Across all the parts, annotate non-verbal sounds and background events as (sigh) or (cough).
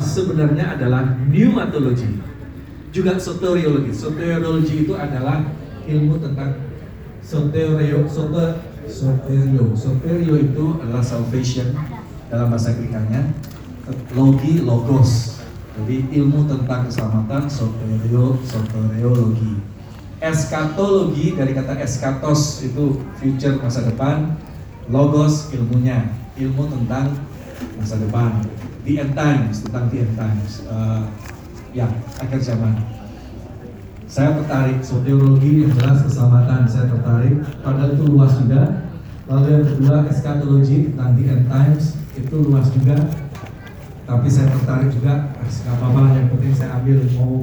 sebenarnya adalah pneumatologi juga soteriologi. Soteriologi itu adalah ilmu tentang soterio soter soterio. Soterio itu adalah salvation dalam bahasa Grekanya logi logos. Jadi ilmu tentang keselamatan soterio soteriologi. Eskatologi dari kata eskatos itu future masa depan. Logos ilmunya. Ilmu tentang masa depan. The end times tentang the end times. Uh, ya akhir zaman. Saya tertarik soteriologi yang jelas keselamatan saya tertarik. Padahal itu luas juga. Lalu yang kedua eskatologi tentang the end times itu luas juga. Tapi saya tertarik juga nggak apa-apa yang penting saya ambil. Mau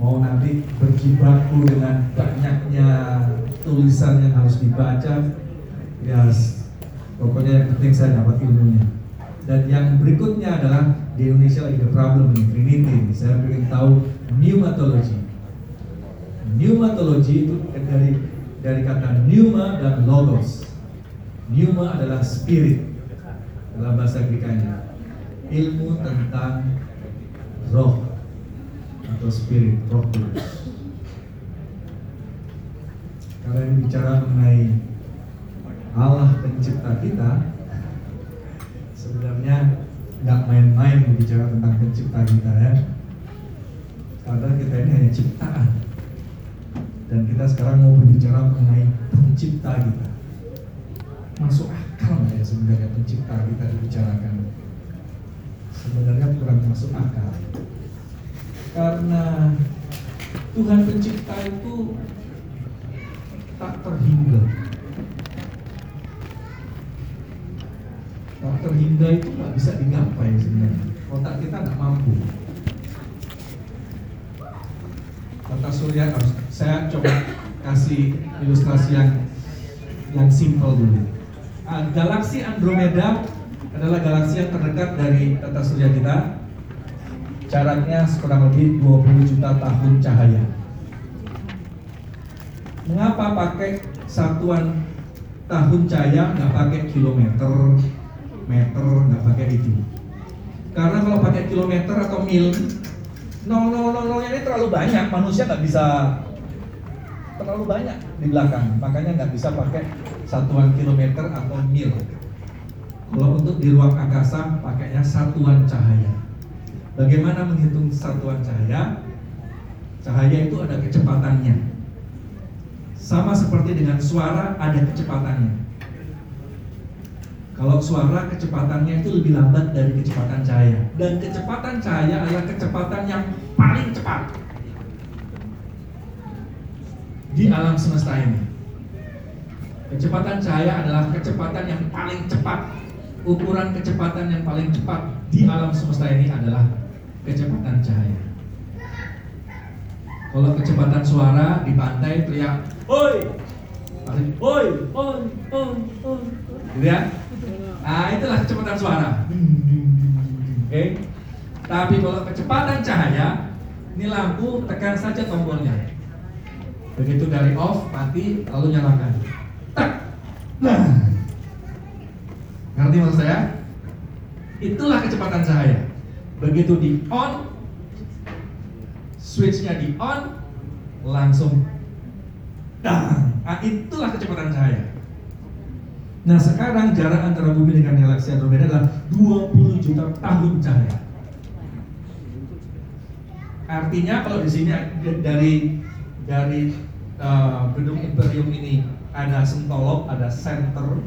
mau nanti berjibaku dengan banyaknya tulisan yang harus dibaca. Ya pokoknya yang penting saya dapat ilmunya dan yang berikutnya adalah di Indonesia ada problem nih, Trinity. Saya ingin tahu pneumatologi. Pneumatologi itu dari dari kata pneuma dan logos. Pneuma adalah spirit dalam bahasa Grekanya. Ilmu tentang roh atau spirit, roh. Karena bicara mengenai Allah pencipta kita, sebenarnya nggak main-main berbicara tentang pencipta kita ya. Karena kita ini hanya ciptaan. Dan kita sekarang mau berbicara mengenai pencipta kita. Masuk akal ya sebenarnya pencipta kita dibicarakan? Sebenarnya kurang masuk akal. Karena Tuhan pencipta itu tak terhingga tak terhingga itu nggak bisa digapai sebenarnya. Otak kita nggak mampu. Tata surya harus saya coba kasih ilustrasi yang yang simpel dulu. Uh, galaksi Andromeda adalah galaksi yang terdekat dari tata surya kita. Jaraknya kurang lebih 20 juta tahun cahaya. Mengapa pakai satuan tahun cahaya nggak pakai kilometer meter nggak pakai itu. Karena kalau pakai kilometer atau mil nol nol nol nolnya ini terlalu banyak. Manusia nggak bisa terlalu banyak di belakang. Makanya nggak bisa pakai satuan kilometer atau mil. Kalau untuk di ruang angkasa pakainya satuan cahaya. Bagaimana menghitung satuan cahaya? Cahaya itu ada kecepatannya. Sama seperti dengan suara ada kecepatannya kalau suara kecepatannya itu lebih lambat dari kecepatan cahaya dan kecepatan cahaya adalah kecepatan yang paling cepat di alam semesta ini. Kecepatan cahaya adalah kecepatan yang paling cepat. Ukuran kecepatan yang paling cepat di alam semesta ini adalah kecepatan cahaya. Kalau kecepatan suara di pantai teriak, "Oi!" Oi, oi, oi, oi, oi. Gitu ya? Nah, itulah kecepatan suara. Oke. Okay? Tapi kalau kecepatan cahaya, ini lampu tekan saja tombolnya. Begitu dari off, mati, lalu nyalakan. Tak. Nah. Ngerti maksud saya? Itulah kecepatan cahaya. Begitu di on, switchnya di on, langsung Nah, itulah kecepatan cahaya. Nah sekarang jarak antara bumi dengan galaksi Andromeda adalah 20 juta tahun cahaya. Artinya kalau di sini dari dari uh, gedung Imperium ini ada sentolop, ada center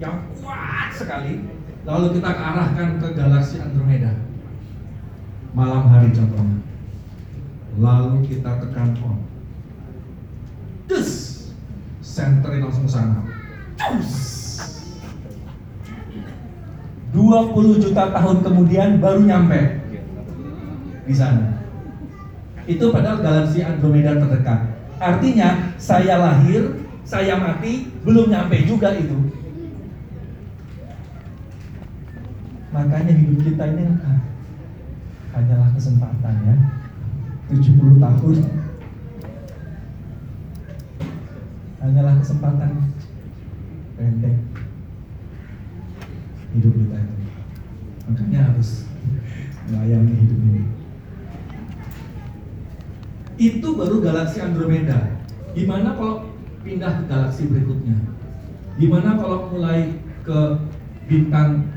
yang kuat sekali. Lalu kita arahkan ke galaksi Andromeda malam hari contohnya. Lalu kita tekan on. Des, center langsung sana 20 juta tahun kemudian baru nyampe di sana. Itu padahal galaksi Andromeda terdekat. Artinya saya lahir, saya mati, belum nyampe juga itu. Makanya hidup kita ini ah, hanyalah kesempatan ya. 70 tahun hanyalah kesempatan pendek hidup kita itu makanya harus melayani hidup ini. Itu baru galaksi Andromeda. Gimana kalau pindah ke galaksi berikutnya? Gimana kalau mulai ke bintang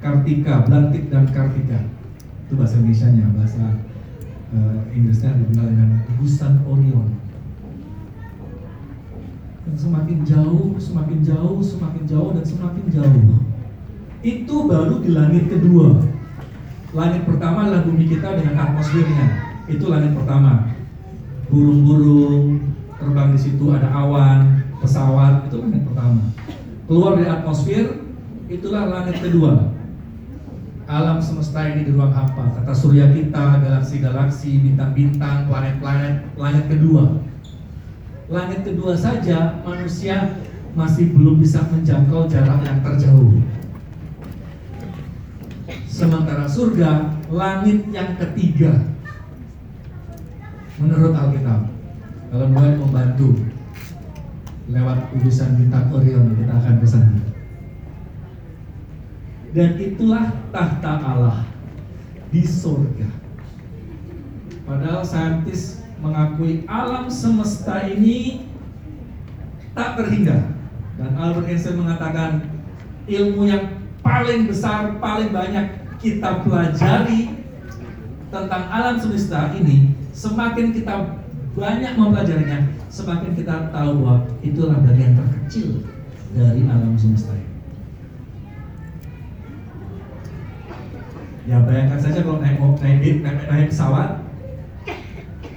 Kartika, Blantik dan Kartika? Itu bahasa Indonesia-nya, bahasa uh, Inggrisnya dikenal dengan gugusan Orion. Dan semakin jauh, semakin jauh, semakin jauh dan semakin jauh. Itu baru di langit kedua. Langit pertama adalah bumi kita dengan atmosfernya. Itu langit pertama burung-burung terbang di situ ada awan pesawat itu langit pertama keluar dari atmosfer itulah langit kedua alam semesta ini di ruang hampa kata surya kita galaksi-galaksi bintang-bintang planet-planet langit kedua langit kedua saja manusia masih belum bisa menjangkau jarak yang terjauh sementara surga langit yang ketiga menurut Alkitab. Kalau mulai membantu lewat urusan bintang Orion kita akan ke sana. Dan itulah tahta Allah di surga. Padahal saintis mengakui alam semesta ini tak terhingga. Dan Albert Einstein mengatakan ilmu yang paling besar, paling banyak kita pelajari tentang alam semesta ini semakin kita banyak mempelajarinya, semakin kita tahu bahwa itulah bagian terkecil dari alam semesta ini. Ya bayangkan saja kalau naik naik, naik, naik pesawat,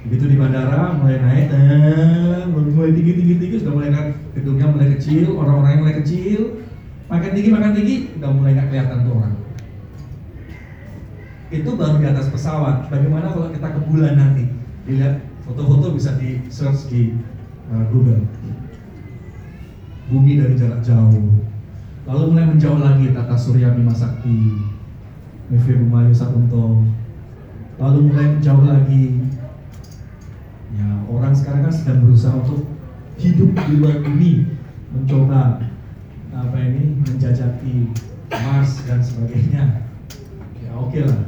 begitu di bandara mulai naik, eh, mulai tinggi tinggi tinggi sudah mulai kan gedungnya mulai kecil, orang-orangnya mulai kecil, makin tinggi makin tinggi, udah mulai nggak kelihatan tuh orang itu baru di atas pesawat. Bagaimana kalau kita ke bulan nanti? Dilihat foto-foto bisa di search di uh, Google. Bumi dari jarak jauh. Lalu mulai menjauh lagi Tata Surya Bima Sakti, Mevi Bumayu Sapunto. Lalu mulai menjauh lagi. Ya orang sekarang kan sedang berusaha untuk hidup di luar bumi, mencoba apa ini menjajaki Mars dan sebagainya. Ya oke okay lah.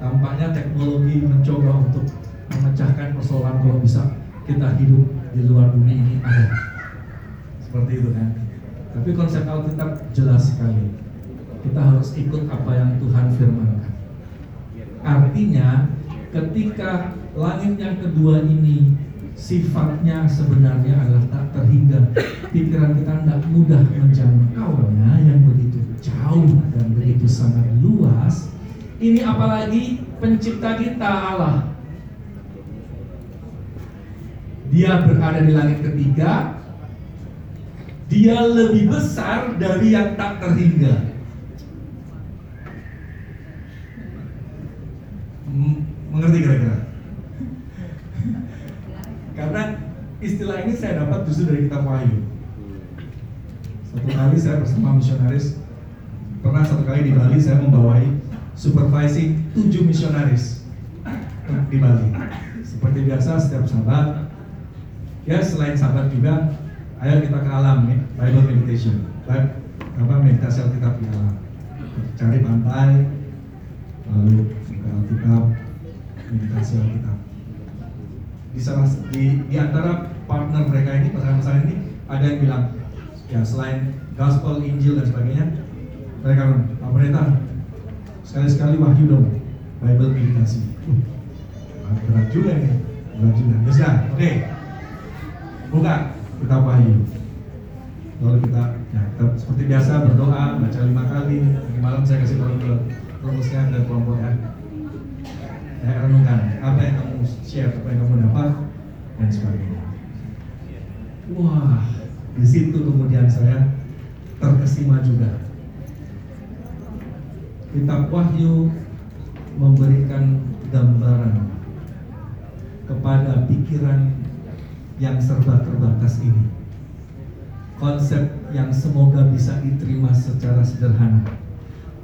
Tampaknya teknologi mencoba untuk memecahkan persoalan kalau bisa kita hidup di luar bumi ini. Ada seperti itu kan. Tapi konsep Alkitab jelas sekali. Kita harus ikut apa yang Tuhan firmankan. Artinya ketika langit yang kedua ini sifatnya sebenarnya adalah tak terhingga pikiran kita tidak mudah menjangkaunya yang begitu jauh dan begitu sangat luas ini apalagi pencipta kita Allah. Dia berada di langit ketiga. Dia lebih besar dari yang tak terhingga. Mengerti kira-kira? Karena istilah ini saya dapat justru dari kitab Wahyu. Satu kali saya bersama misionaris, pernah satu kali di Bali saya membawai supervising tujuh misionaris di Bali. Seperti biasa setiap sahabat, ya selain sahabat juga, ayo kita ke alam nih, Bible meditation, apa meditasi Alkitab di alam. Cari pantai, lalu buka Alkitab, meditasi Alkitab. Di salah di, di antara partner mereka ini, pasangan-pasangan ini, ada yang bilang, ya selain gospel, Injil dan sebagainya, mereka bilang, Pendeta, sekali-sekali wahyu dong Bible meditasi. Uh, berat juga nih berat juga. Ya sudah oke. Okay. buka kita wahyu. Lalu kita ya kita seperti biasa berdoa baca lima kali. Nanti malam saya kasih tahu ke rumusnya dan kelompok ya. saya renungkan apa yang kamu share apa yang kamu dapat dan sebagainya. Wah di situ kemudian saya terkesima juga. Kitab Wahyu memberikan gambaran kepada pikiran yang serba terbatas ini. Konsep yang semoga bisa diterima secara sederhana.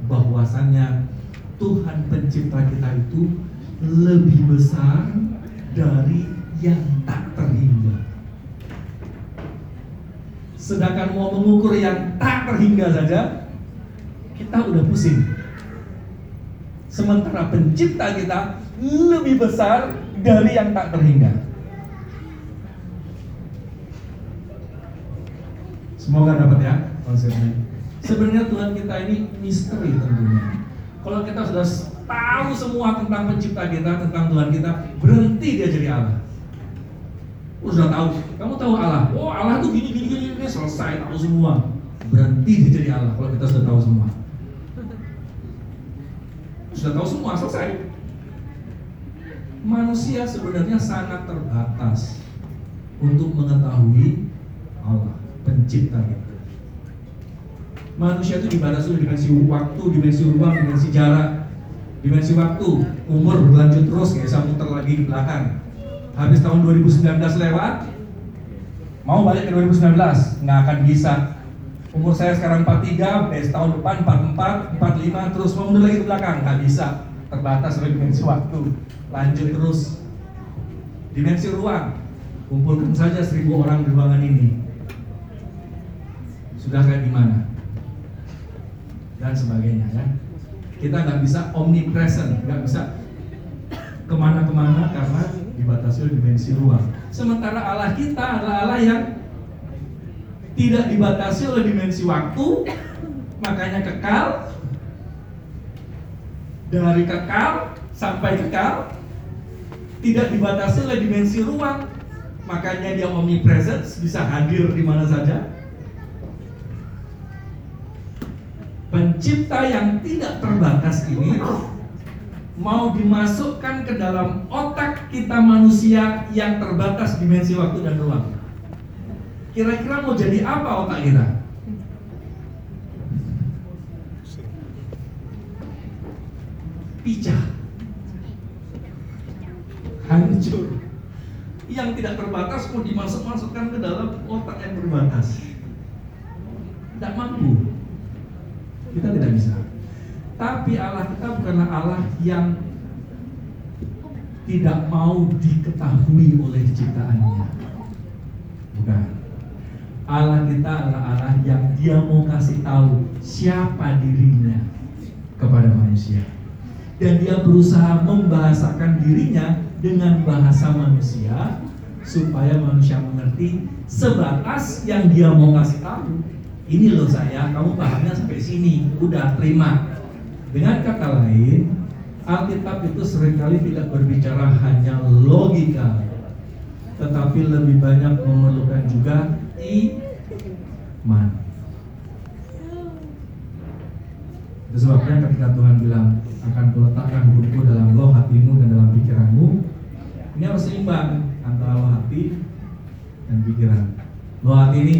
Bahwasannya Tuhan pencipta kita itu lebih besar dari yang tak terhingga. Sedangkan mau mengukur yang tak terhingga saja kita udah pusing. Sementara pencipta kita lebih besar dari yang tak terhingga. Semoga dapat ya konsepnya. Sebenarnya Tuhan kita ini misteri tentunya. Kalau kita sudah tahu semua tentang pencipta kita, tentang Tuhan kita, berhenti dia jadi Allah. Oh, sudah tahu, kamu tahu Allah. Oh Allah tuh gini gini gini, gini. selesai tahu semua. Berhenti dia jadi Allah kalau kita sudah tahu semua. Sudah tahu semua selesai. Manusia sebenarnya sangat terbatas untuk mengetahui Allah, pencipta kita. Manusia itu dibatasi oleh dimensi waktu, dimensi ruang, dimensi jarak, dimensi waktu. Umur berlanjut terus, kayak saya muter lagi di belakang. Habis tahun 2019 lewat mau balik ke 2019 nggak akan bisa. Umur saya sekarang 43 besok tahun depan 44 45 terus mau mundur lagi ke belakang nggak bisa. Terbatas oleh dimensi waktu. Lanjut terus. Dimensi ruang. Kumpulkan saja seribu orang di ruangan ini. Sudah kayak gimana? Dan sebagainya ya kita nggak bisa omnipresent nggak bisa ke mana-kemana karena dibatasi oleh dimensi ruang. Sementara Allah kita adalah Allah yang tidak dibatasi oleh dimensi waktu, makanya kekal. Dari kekal sampai kekal, tidak dibatasi oleh dimensi ruang, makanya dia omnipresence, bisa hadir di mana saja. Pencipta yang tidak terbatas ini mau dimasukkan ke dalam otak kita manusia yang terbatas dimensi waktu dan ruang. Kira-kira mau jadi apa otak kita? Pijak. Hancur. Yang tidak terbatas mau dimasuk-masukkan ke dalam otak yang terbatas. Tidak mampu. Kita tidak bisa. Tapi Allah kita bukanlah Allah yang tidak mau diketahui oleh ciptaannya. Bukan. Allah kita adalah Allah yang dia mau kasih tahu siapa dirinya kepada manusia. Dan dia berusaha membahasakan dirinya dengan bahasa manusia supaya manusia mengerti sebatas yang dia mau kasih tahu. Ini loh saya, kamu pahamnya sampai sini, udah terima dengan kata lain, Alkitab itu sering kali tidak berbicara hanya logika, tetapi lebih banyak memerlukan juga iman. Itu sebabnya ketika Tuhan bilang akan kuletakkan hukumku dalam loh hatimu dan dalam pikiranmu, ini harus seimbang antara loh hati dan pikiran. Loh hati ini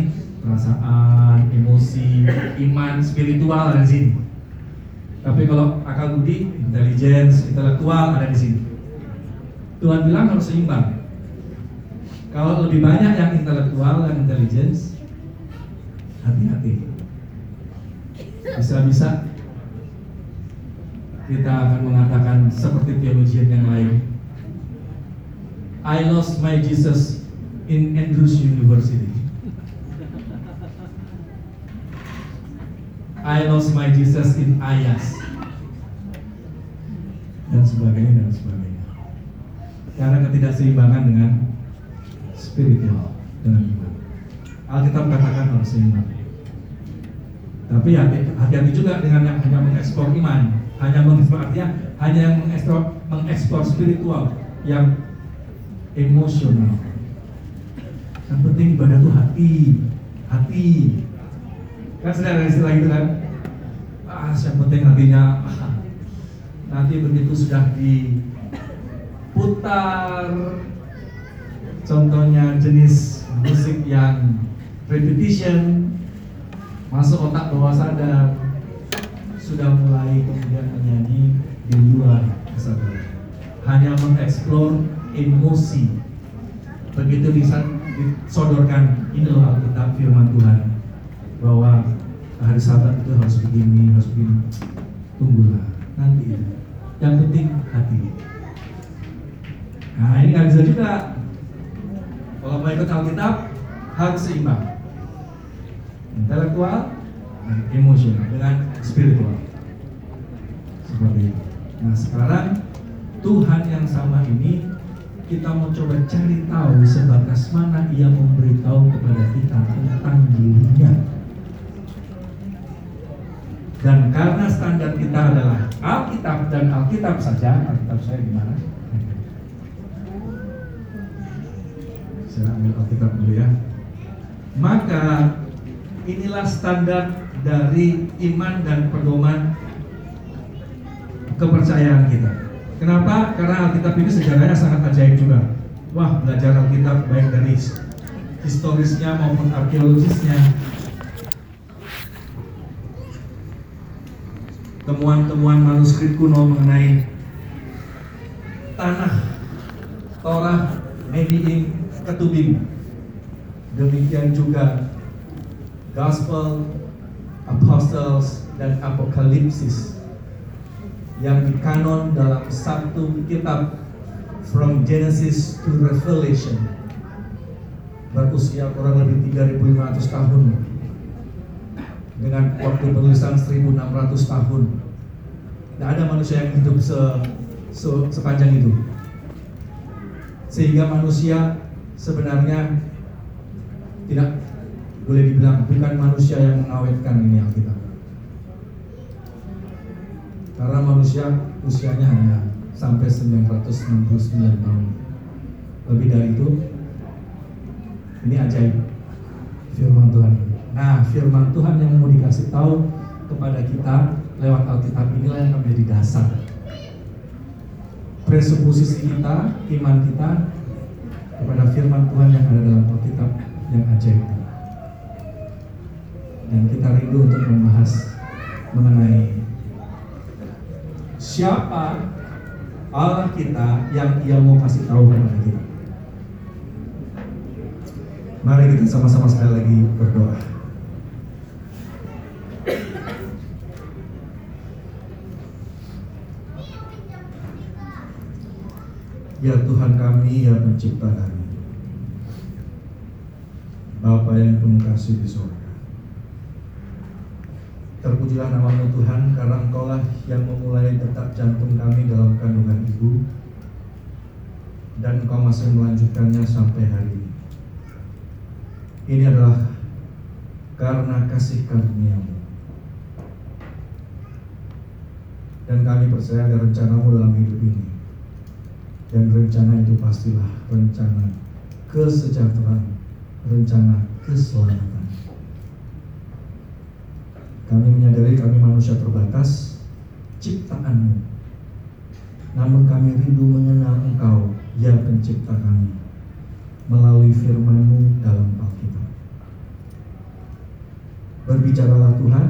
perasaan, emosi, iman, spiritual ada di sini. Tapi kalau akal budi, intelligence, intelektual ada di sini. Tuhan bilang harus seimbang. Kalau lebih banyak yang intelektual dan intelligence, hati-hati. Bisa-bisa kita akan mengatakan seperti teologian yang lain. I lost my Jesus in Andrews University. I lost my Jesus in Ayas dan sebagainya dan sebagainya. Karena ketidakseimbangan dengan spiritual dengan iman. Alkitab katakan harus seimbang. Tapi hati-hati juga dengan yang hanya mengekspor iman hanya mengekspor artinya hanya yang mengekspor, mengekspor spiritual yang emosional. Yang penting ibadah itu hati hati kan sudah ada istilah itu kan? Ah yang penting hatinya ah, nanti begitu sudah diputar. Contohnya jenis musik yang repetition masuk otak bawah sadar sudah mulai kemudian menyanyi di luar kesadaran. Hanya mengeksplor emosi. Begitu disodorkan ini loh Alkitab firman Tuhan bahwa hari sabat itu harus begini, harus begini. Tunggulah, nanti. Yang penting hati. Nah ini nggak bisa juga. Kalau mau ikut Alkitab harus seimbang. Intelektual dan emosional dengan spiritual. Seperti itu. Nah sekarang Tuhan yang sama ini kita mau coba cari tahu sebatas mana ia memberitahu kepada kita tentang dirinya. Dan karena standar kita adalah Alkitab dan Alkitab saja, Alkitab saya di mana? Saya ambil Alkitab dulu ya. Maka inilah standar dari iman dan pedoman kepercayaan kita. Kenapa? Karena Alkitab ini sejarahnya sangat ajaib juga. Wah, belajar Alkitab baik dari historisnya maupun arkeologisnya. Temuan-temuan manuskrip kuno mengenai tanah Torah, Mediin, Ketubim. Demikian juga Gospel, Apostles, dan Apokalipsis yang dikanon dalam satu kitab From Genesis to Revelation berusia kurang lebih 3500 tahun dengan waktu penulisan 1600 tahun. Tidak ada manusia yang hidup se, se, sepanjang itu. Sehingga manusia sebenarnya tidak boleh dibilang bukan manusia yang mengawetkan ini Alkitab. Karena manusia usianya hanya sampai 969 tahun. Lebih dari itu ini ajaib. Firman Tuhan nah firman Tuhan yang mau dikasih tahu kepada kita lewat Alkitab inilah yang menjadi dasar presuposisi kita iman kita kepada firman Tuhan yang ada dalam Alkitab yang ajaib dan kita rindu untuk membahas mengenai siapa Allah kita yang ia mau kasih tahu kepada kita. Mari kita sama-sama sekali lagi berdoa. Ya Tuhan kami, ya pencipta kami. Bapa yang penuh kasih di surga. Terpujilah namamu Tuhan karena Engkau lah yang memulai detak jantung kami dalam kandungan ibu dan Engkau masih melanjutkannya sampai hari ini. Ini adalah karena kasih karuniamu. Dan kami percaya ada rencanamu dalam hidup ini. Dan rencana itu pastilah rencana kesejahteraan, rencana keselamatan. Kami menyadari kami manusia terbatas, ciptaanmu. Namun kami rindu mengenal Engkau, ya pencipta kami, melalui firman-Mu dalam Alkitab. Berbicaralah Tuhan,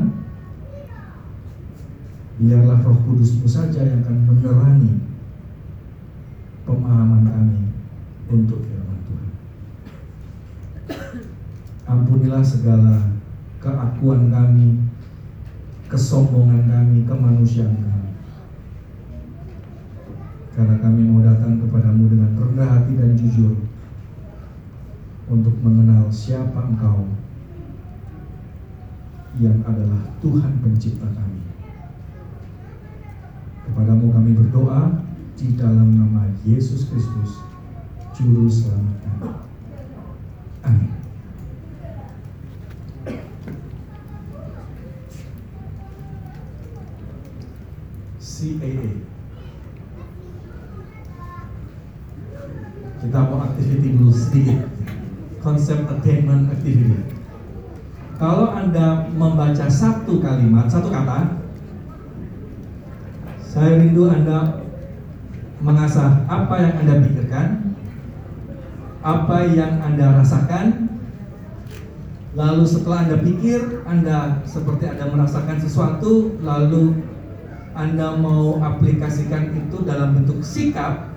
biarlah roh kudus-Mu saja yang akan menerangi pemahaman kami untuk firman Tuhan. Ampunilah segala keakuan kami, kesombongan kami, kemanusiaan kami. Karena kami mau datang kepadamu dengan rendah hati dan jujur untuk mengenal siapa engkau yang adalah Tuhan pencipta kami. Kepadamu kami berdoa di dalam nama Yesus Kristus, Juru Selamat kami. Amin. CAA. Kita mau activity dulu sedikit. Konsep attainment activity. Kalau Anda membaca satu kalimat, satu kata, saya rindu Anda mengasah apa yang Anda pikirkan, apa yang Anda rasakan, lalu setelah Anda pikir, Anda seperti Anda merasakan sesuatu, lalu anda mau aplikasikan itu dalam bentuk sikap,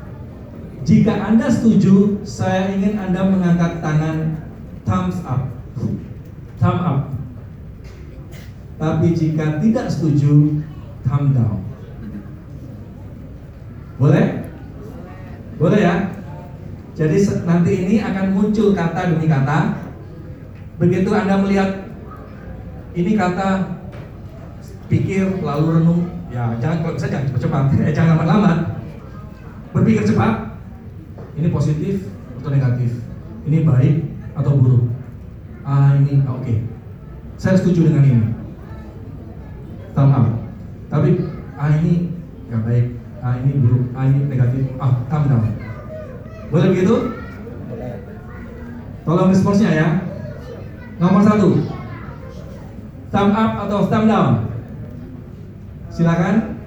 jika Anda setuju, saya ingin Anda mengangkat tangan thumbs up. Thumb up. Tapi jika tidak setuju, thumb down. Boleh? Boleh ya? Jadi nanti ini akan muncul kata demi kata. Begitu Anda melihat ini kata pikir lalu renung. Ya jangan kalau bisa jangan cepat-cepat. (laughs) Eh, jangan lama-lama. Berpikir cepat. Ini positif atau negatif? Ini baik atau buruk? Ah ini ah, oke. Okay. saya setuju dengan ini. Thumb up tapi ah ini nggak baik ah ini buruk ah ini negatif ah thumb down boleh begitu tolong responsnya ya nomor satu thumb up atau thumb down silakan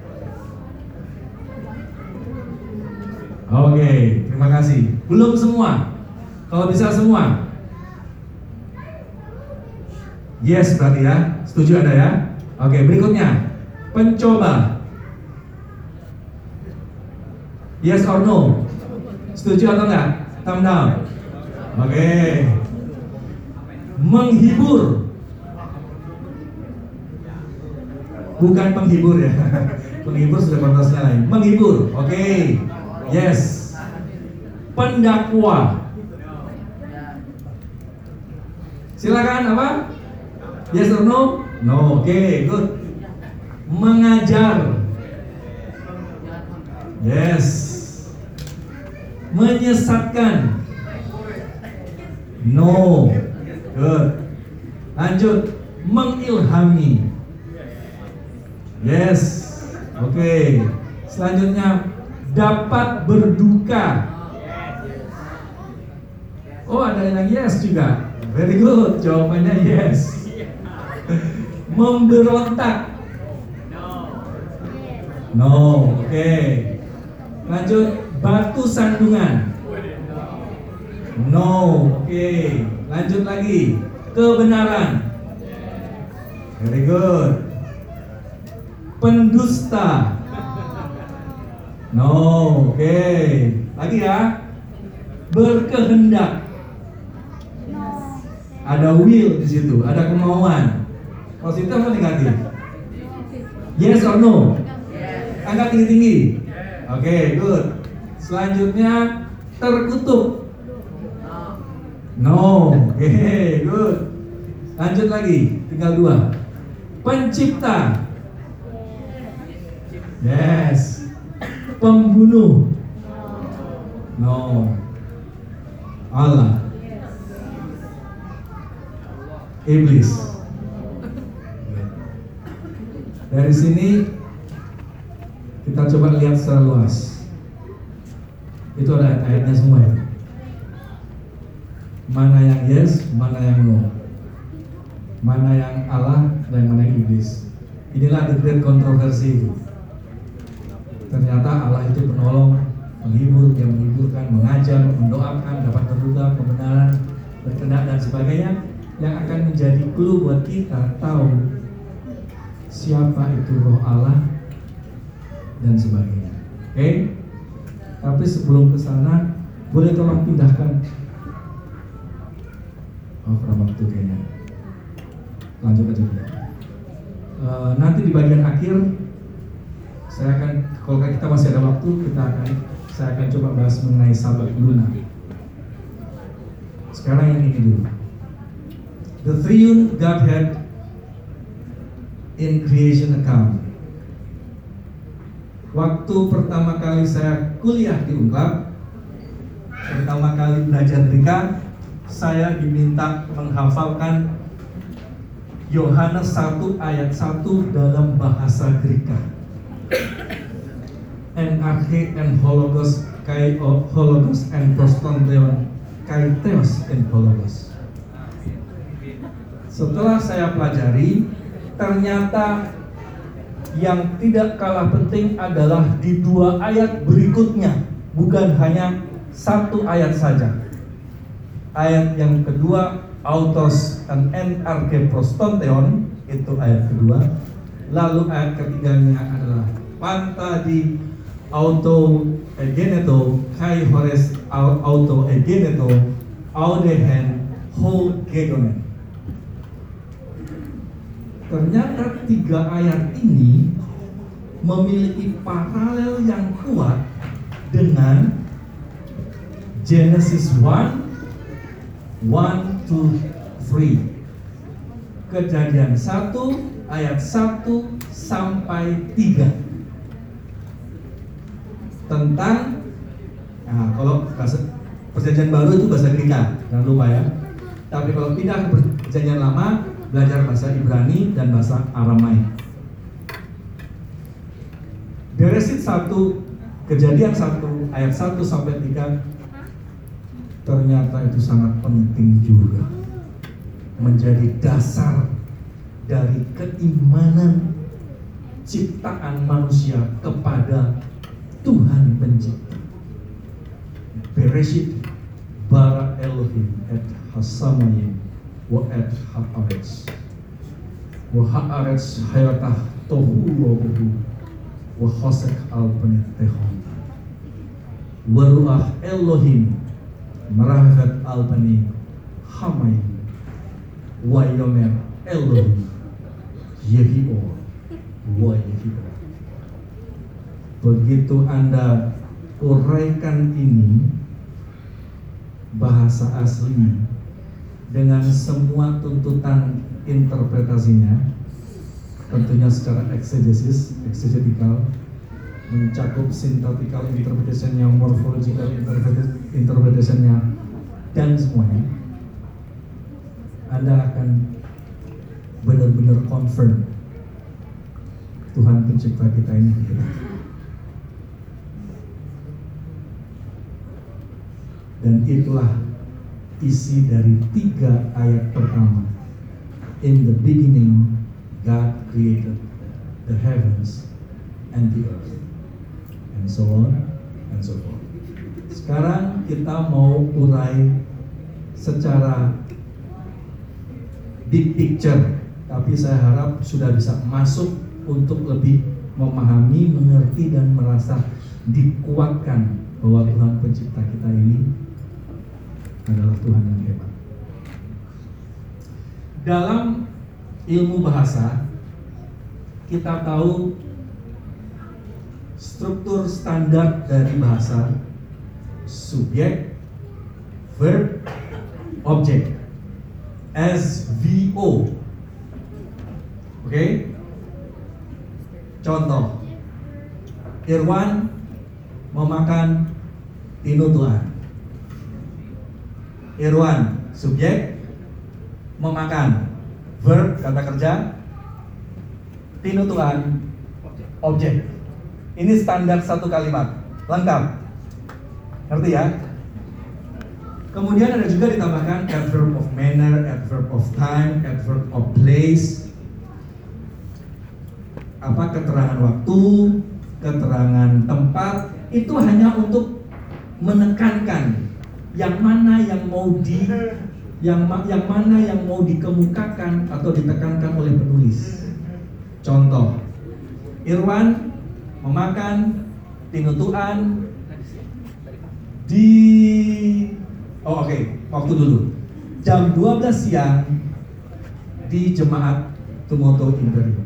Oke, terima kasih. Belum semua. Kalau bisa semua. Yes berarti ya. Setuju Anda ya? Oke, berikutnya. Pencoba. Yes or no? Setuju atau enggak? Down. Oke. Menghibur. Bukan penghibur ya. (laughs) Penghibur sudah konteksnya lain. Menghibur. Oke. Yes. Pendakwa. Silakan apa? Yes or no? No. Oke, okay, good. Mengajar. Yes. Menyesatkan. No. Good. Lanjut. Mengilhami. Yes. Oke. Okay. Selanjutnya dapat berduka. Oh, ada yang yes juga. Very good. Jawabannya yes. Memberontak. No. Oke. Okay. Lanjut batu sandungan. No. Oke. Lanjut lagi. Kebenaran. Very good. Pendusta. No, oke. Lagi ya. Berkehendak. Ada will di situ, ada kemauan. Positif atau negatif? Yes or no? Angkat tinggi-tinggi. Oke, okay, good. Selanjutnya terkutuk. No, oke, good. Lanjut lagi, tinggal dua. Pencipta. Yes pembunuh. No. Allah. Iblis. Dari sini kita coba lihat secara luas. Itu ada ayatnya semua ya. Mana yang yes, mana yang no. Mana yang Allah dan mana yang iblis. Inilah the great kontroversi ternyata Allah itu penolong menghibur, yang menghiburkan, mengajar, mendoakan, dapat terduga, kebenaran, berkenan dan sebagainya yang akan menjadi clue buat kita tahu siapa itu roh Allah dan sebagainya. Oke? Okay? Tapi sebelum ke sana, boleh tolong pindahkan Oh, kurang waktu kayaknya. Lanjut aja dulu. Uh, nanti di bagian akhir saya akan kalau kita masih ada waktu kita akan saya akan coba bahas mengenai sahabat Luna. Sekarang yang ini dulu. The triune Godhead in creation account. Waktu pertama kali saya kuliah di UNCLAD, pertama kali belajar Greka, saya diminta menghafalkan Yohanes 1 ayat 1 dalam bahasa Greka NRK and hologos kai hologos and prostonteon kai theos and hologos. Setelah saya pelajari, ternyata yang tidak kalah penting adalah di dua ayat berikutnya, bukan hanya satu ayat saja. Ayat yang kedua, autos dan NRK prostonteon, itu ayat kedua. Lalu ayat ketiganya adalah panta di auto egeneto kai hores auto egeneto audehen ho gegonen ternyata tiga ayat ini memiliki paralel yang kuat dengan Genesis 1 1 to 3 Kejadian 1 ayat 1 sampai 3 tentang nah, kalau bahasa perjanjian baru itu bahasa Greka. Jangan lupa ya. Tapi kalau pindah ke perjanjian lama belajar bahasa Ibrani dan bahasa Aramaik Beresit 1 kejadian 1 ayat 1 sampai 3 ternyata itu sangat penting juga. Menjadi dasar dari keimanan ciptaan manusia kepada Tuhan pencipta. Bereshit bara Elohim et hasamayim wa et haaretz. Wa haaretz hayatah tohu wa buhu wa khosek al penitehon. Wa ruah Elohim merahat al bani hamayim wa yomer Elohim Yehio. Wa Yehio Begitu Anda uraikan ini bahasa aslinya dengan semua tuntutan interpretasinya tentunya secara eksegesis, eksegetikal mencakup syntactical interpretation-nya, morphological interpretation-nya dan semuanya Anda akan benar-benar confirm Tuhan pencipta kita ini. Dan itulah isi dari tiga ayat pertama. In the beginning, God created the heavens and the earth. And so on and so forth. Sekarang kita mau urai secara big picture. Tapi saya harap sudah bisa masuk untuk lebih memahami, mengerti, dan merasa dikuatkan bahwa Tuhan pencipta kita ini adalah Tuhan yang hebat. Dalam ilmu bahasa, kita tahu struktur standar dari bahasa subjek, verb, objek. SVO. Oke? Okay? Contoh. Irwan memakan Tuhan. Irwan subjek memakan verb kata kerja tinutuan objek. ini standar satu kalimat lengkap. Ngerti ya? Kemudian ada juga ditambahkan adverb of manner adverb of time adverb of place. Apa? Keterangan waktu keterangan tempat. Itu hanya untuk menekankan yang mana yang mau di yang yang mana yang mau dikemukakan atau ditekankan oleh penulis. Contoh, Irwan memakan tinutuan di Oh oke, okay. waktu dulu. Jam 12 siang di jemaat Tumoto Imperium.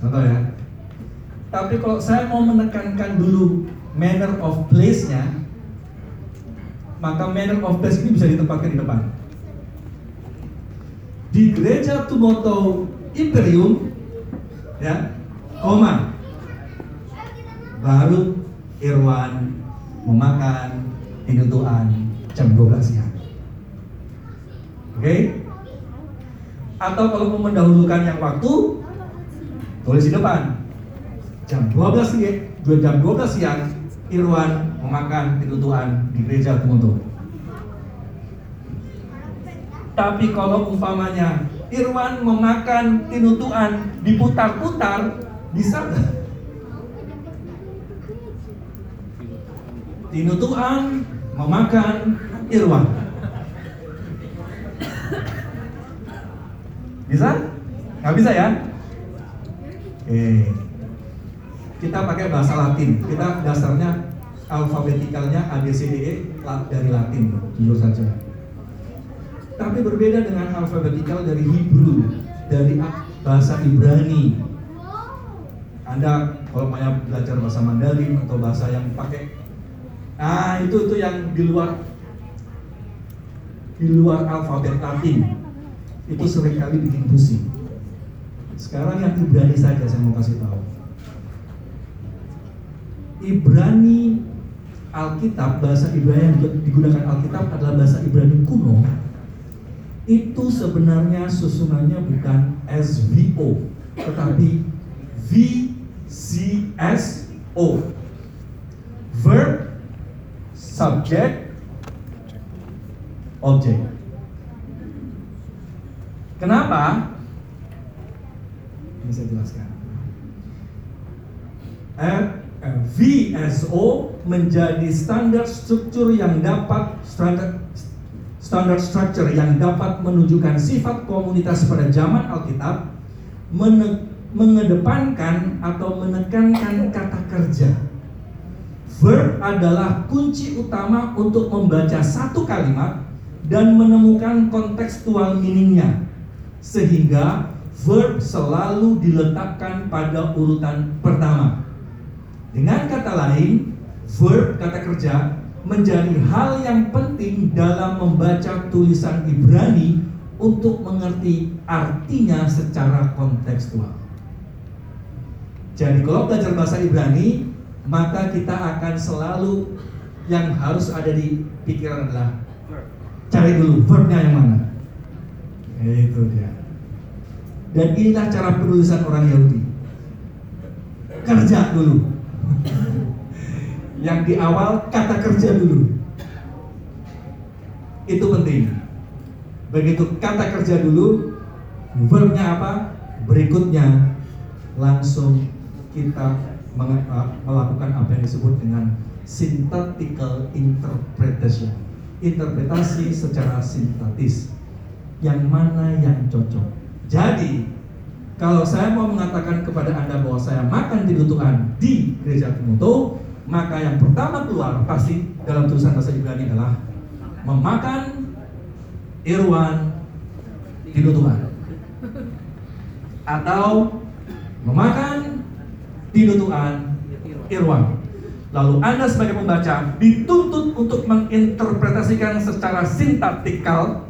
Contoh ya. Tapi kalau saya mau menekankan dulu manner of place-nya, maka manner of place ini bisa ditempatkan di depan. Di gereja Tumoto Imperium, ya, koma, baru Irwan memakan hidutuan jam 12 siang. Oke? Okay? Atau kalau mau mendahulukan yang waktu, tulis di depan. Jam 12 siang, jam 12 siang, Irwan memakan kebutuhan di gereja Kumoto. Tapi kalau umpamanya Irwan memakan tinutuan diputar-putar, bisa nggak? Tinutuan memakan Irwan. Bisa? Nggak bisa ya? Oke. Kita pakai bahasa Latin. Kita dasarnya alfabetikalnya ABCDE dari Latin, jujur saja. Tapi berbeda dengan alfabetikal dari Hebrew, dari bahasa Ibrani. Anda kalau mau belajar bahasa Mandarin atau bahasa yang pakai Ah, itu itu yang di luar di luar alfabet Latin. itu sering kali bikin pusing. Sekarang yang Ibrani saja saya mau kasih tahu. Ibrani Alkitab, bahasa Ibrani yang digunakan Alkitab adalah bahasa Ibrani kuno. Itu sebenarnya susunannya bukan SVO, tetapi VCSO. Verb, subject, object. Kenapa? Ini saya jelaskan. Eh, VSO menjadi standar struktur yang dapat standar structure yang dapat menunjukkan sifat komunitas pada zaman Alkitab mengedepankan atau menekankan kata kerja. Verb adalah kunci utama untuk membaca satu kalimat dan menemukan kontekstual meaningnya sehingga verb selalu diletakkan pada urutan pertama. Dengan kata lain, verb kata kerja menjadi hal yang penting dalam membaca tulisan Ibrani untuk mengerti artinya secara kontekstual. Jadi kalau belajar bahasa Ibrani, maka kita akan selalu yang harus ada di pikiran adalah cari dulu verbnya yang mana. Itu dia. Dan inilah cara penulisan orang Yahudi. Kerja dulu. (coughs) Yang di awal kata kerja dulu. Itu penting. Begitu kata kerja dulu, verbnya apa? Berikutnya langsung kita melakukan apa yang disebut dengan synthetical interpretation. Interpretasi secara sintetis yang mana yang cocok. Jadi, kalau saya mau mengatakan kepada Anda bahwa saya makan di Tuhan di gereja Komodo, maka yang pertama keluar pasti dalam tulisan bahasa Ibrani adalah memakan Irwan di Tuhan. Atau memakan di Tuhan Irwan. Lalu Anda sebagai pembaca dituntut untuk menginterpretasikan secara sintaktikal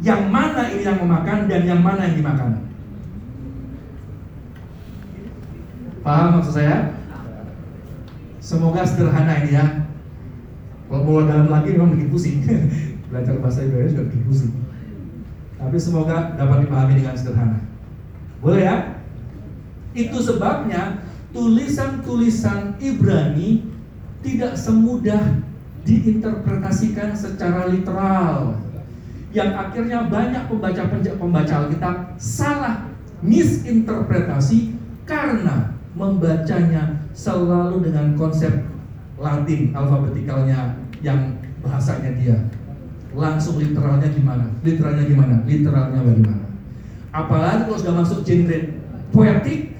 yang mana ini yang memakan dan yang mana yang dimakan. Paham maksud saya? Semoga sederhana ini ya. Kalau mau dalam lagi memang bikin pusing. (laughs) Belajar bahasa Ibrani juga bikin pusing. Tapi semoga dapat dipahami dengan sederhana. Boleh ya? Itu sebabnya tulisan-tulisan Ibrani tidak semudah diinterpretasikan secara literal yang akhirnya banyak pembaca pembaca Alkitab salah misinterpretasi karena membacanya selalu dengan konsep Latin alfabetikalnya yang bahasanya dia. Langsung literalnya gimana? Literalnya gimana? Literalnya bagaimana? Apalagi kalau sudah masuk genre poetik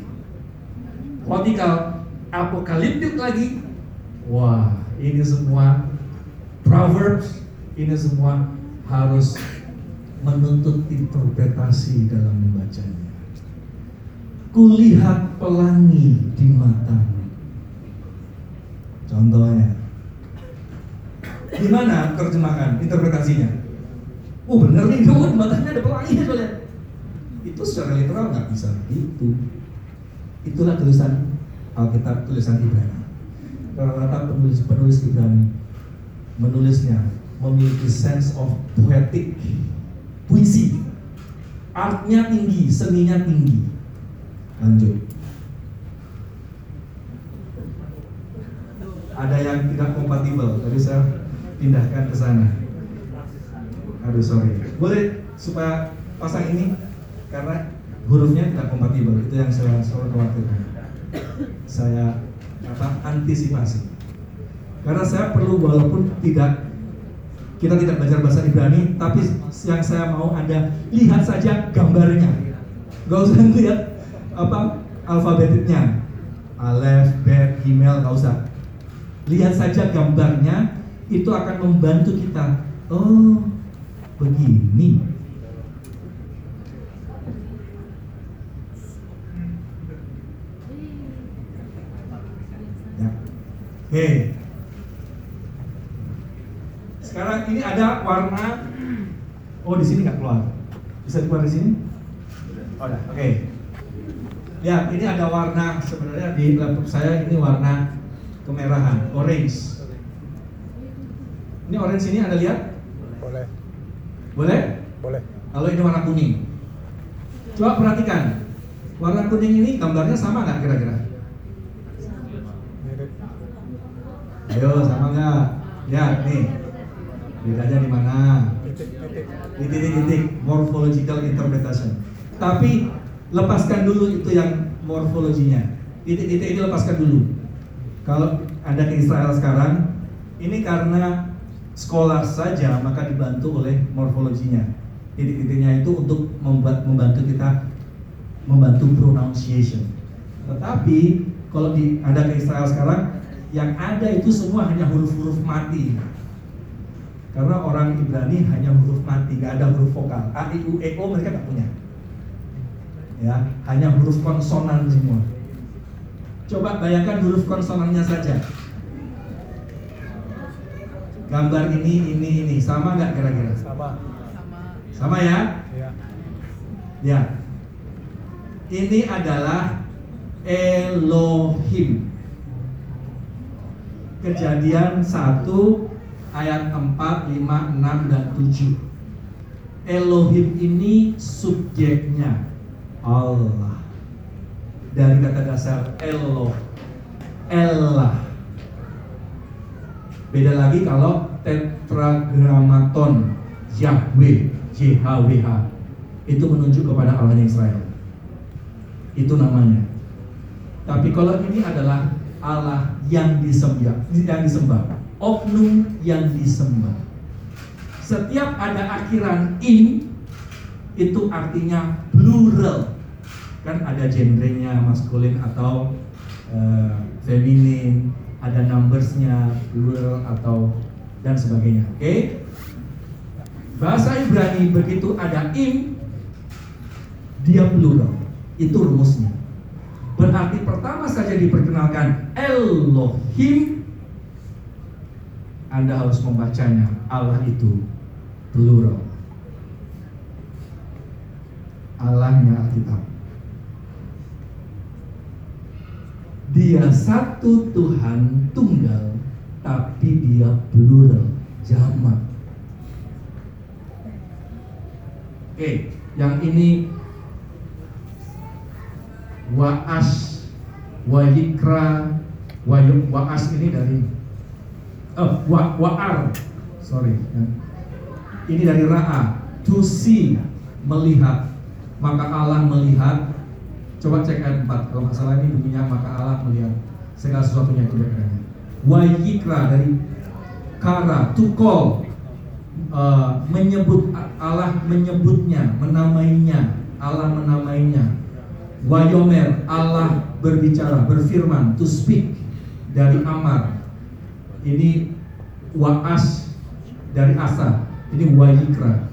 poetikal apokaliptik lagi? Wah ini semua proverbs ini semua harus menuntut interpretasi dalam membacanya. Kulihat pelangi di matamu. Contohnya, gimana terjemahan interpretasinya? Oh benar nih, kamu di matanya ada pelangi soalnya. Itu secara literal nggak bisa begitu. Itulah tulisan Alkitab, tulisan Ibrani. Rata-rata penulis penulis Ibrani menulisnya memiliki sense of poetic puisi artnya tinggi seninya tinggi lanjut. Ada yang tidak kompatibel. Tadi saya pindahkan ke sana. Aduh sorry. Boleh supaya pasang ini? Karena hurufnya tidak kompatibel. Itu yang saya selalu khawatirkan. Saya apa antisipasi. Karena saya perlu walaupun tidak kita tidak belajar bahasa Ibrani, tapi yang saya mau Anda lihat saja gambarnya. Gak usah lihat apa alfabetiknya. Alef, Bet, email, gak usah. Lihat saja gambarnya, itu akan membantu kita. Oh, begini. Ya. Oke. Sekarang ini ada warna Oh di sini nggak keluar. Bisa keluar di sini? Oh, oke. Okay. Lihat, ini ada warna sebenarnya di laptop saya ini warna kemerahan, orange. Ini orange ini Anda lihat? Boleh. Boleh? Boleh. Kalau ini warna kuning. Coba perhatikan. Warna kuning ini gambarnya sama nggak kira-kira? Ayo, sama nggak? Lihat nih. Bedanya di mana? Titik-titik morphological interpretation. Tapi lepaskan dulu itu yang morfologinya. Titik-titik ini lepaskan dulu. Kalau Anda ke Israel sekarang, ini karena sekolah saja maka dibantu oleh morfologinya. Titik-titiknya itu untuk membantu kita membantu pronunciation. Tetapi kalau di Anda ke Israel sekarang, yang ada itu semua hanya huruf-huruf mati. Karena orang Ibrani hanya huruf mati, nggak ada huruf vokal. A, I, U, E, O mereka nggak punya. Ya, hanya huruf konsonan semua. Coba bayangkan huruf konsonannya saja. Gambar ini, ini, ini, sama nggak kira-kira? Sama. Sama ya? Ya. Ya. Ini adalah Elohim. Kejadian 1 ayat 4, 5, 6 dan 7. Elohim ini subjeknya Allah. Dari kata dasar Elo. Allah. Beda lagi kalau tetragrammaton Yahweh, JHWH itu menunjuk kepada Allahnya Israel. Itu namanya. Tapi kalau ini adalah Allah yang disembah, yang disembah, oknum yang disembah. Setiap ada akhiran in itu artinya plural. Kan ada genrenya maskulin atau uh, feminin, ada numbersnya plural atau dan sebagainya. Oke? Okay? Bahasa Ibrani begitu ada im dia plural. Itu rumusnya. Berarti pertama saja diperkenalkan Elohim Anda harus membacanya Allah itu plural. Allahnya Alkitab. Dia satu Tuhan tunggal, tapi dia plural, jamak. Oke, yang ini Waas, Wayikra, Wayuk Waas ini dari wa, Waar, sorry. Ini dari Ra'a, to see, melihat. Maka Allah melihat Coba cek ayat 4 Kalau nggak salah ini bunyinya maka Allah melihat Segala sesuatunya itu backgroundnya Wayikra dari Kara call uh, Menyebut Allah menyebutnya Menamainya Allah menamainya. Wayomer Allah berbicara Berfirman To speak Dari Amar. Ini Waas Dari Asa. Ini Wayikra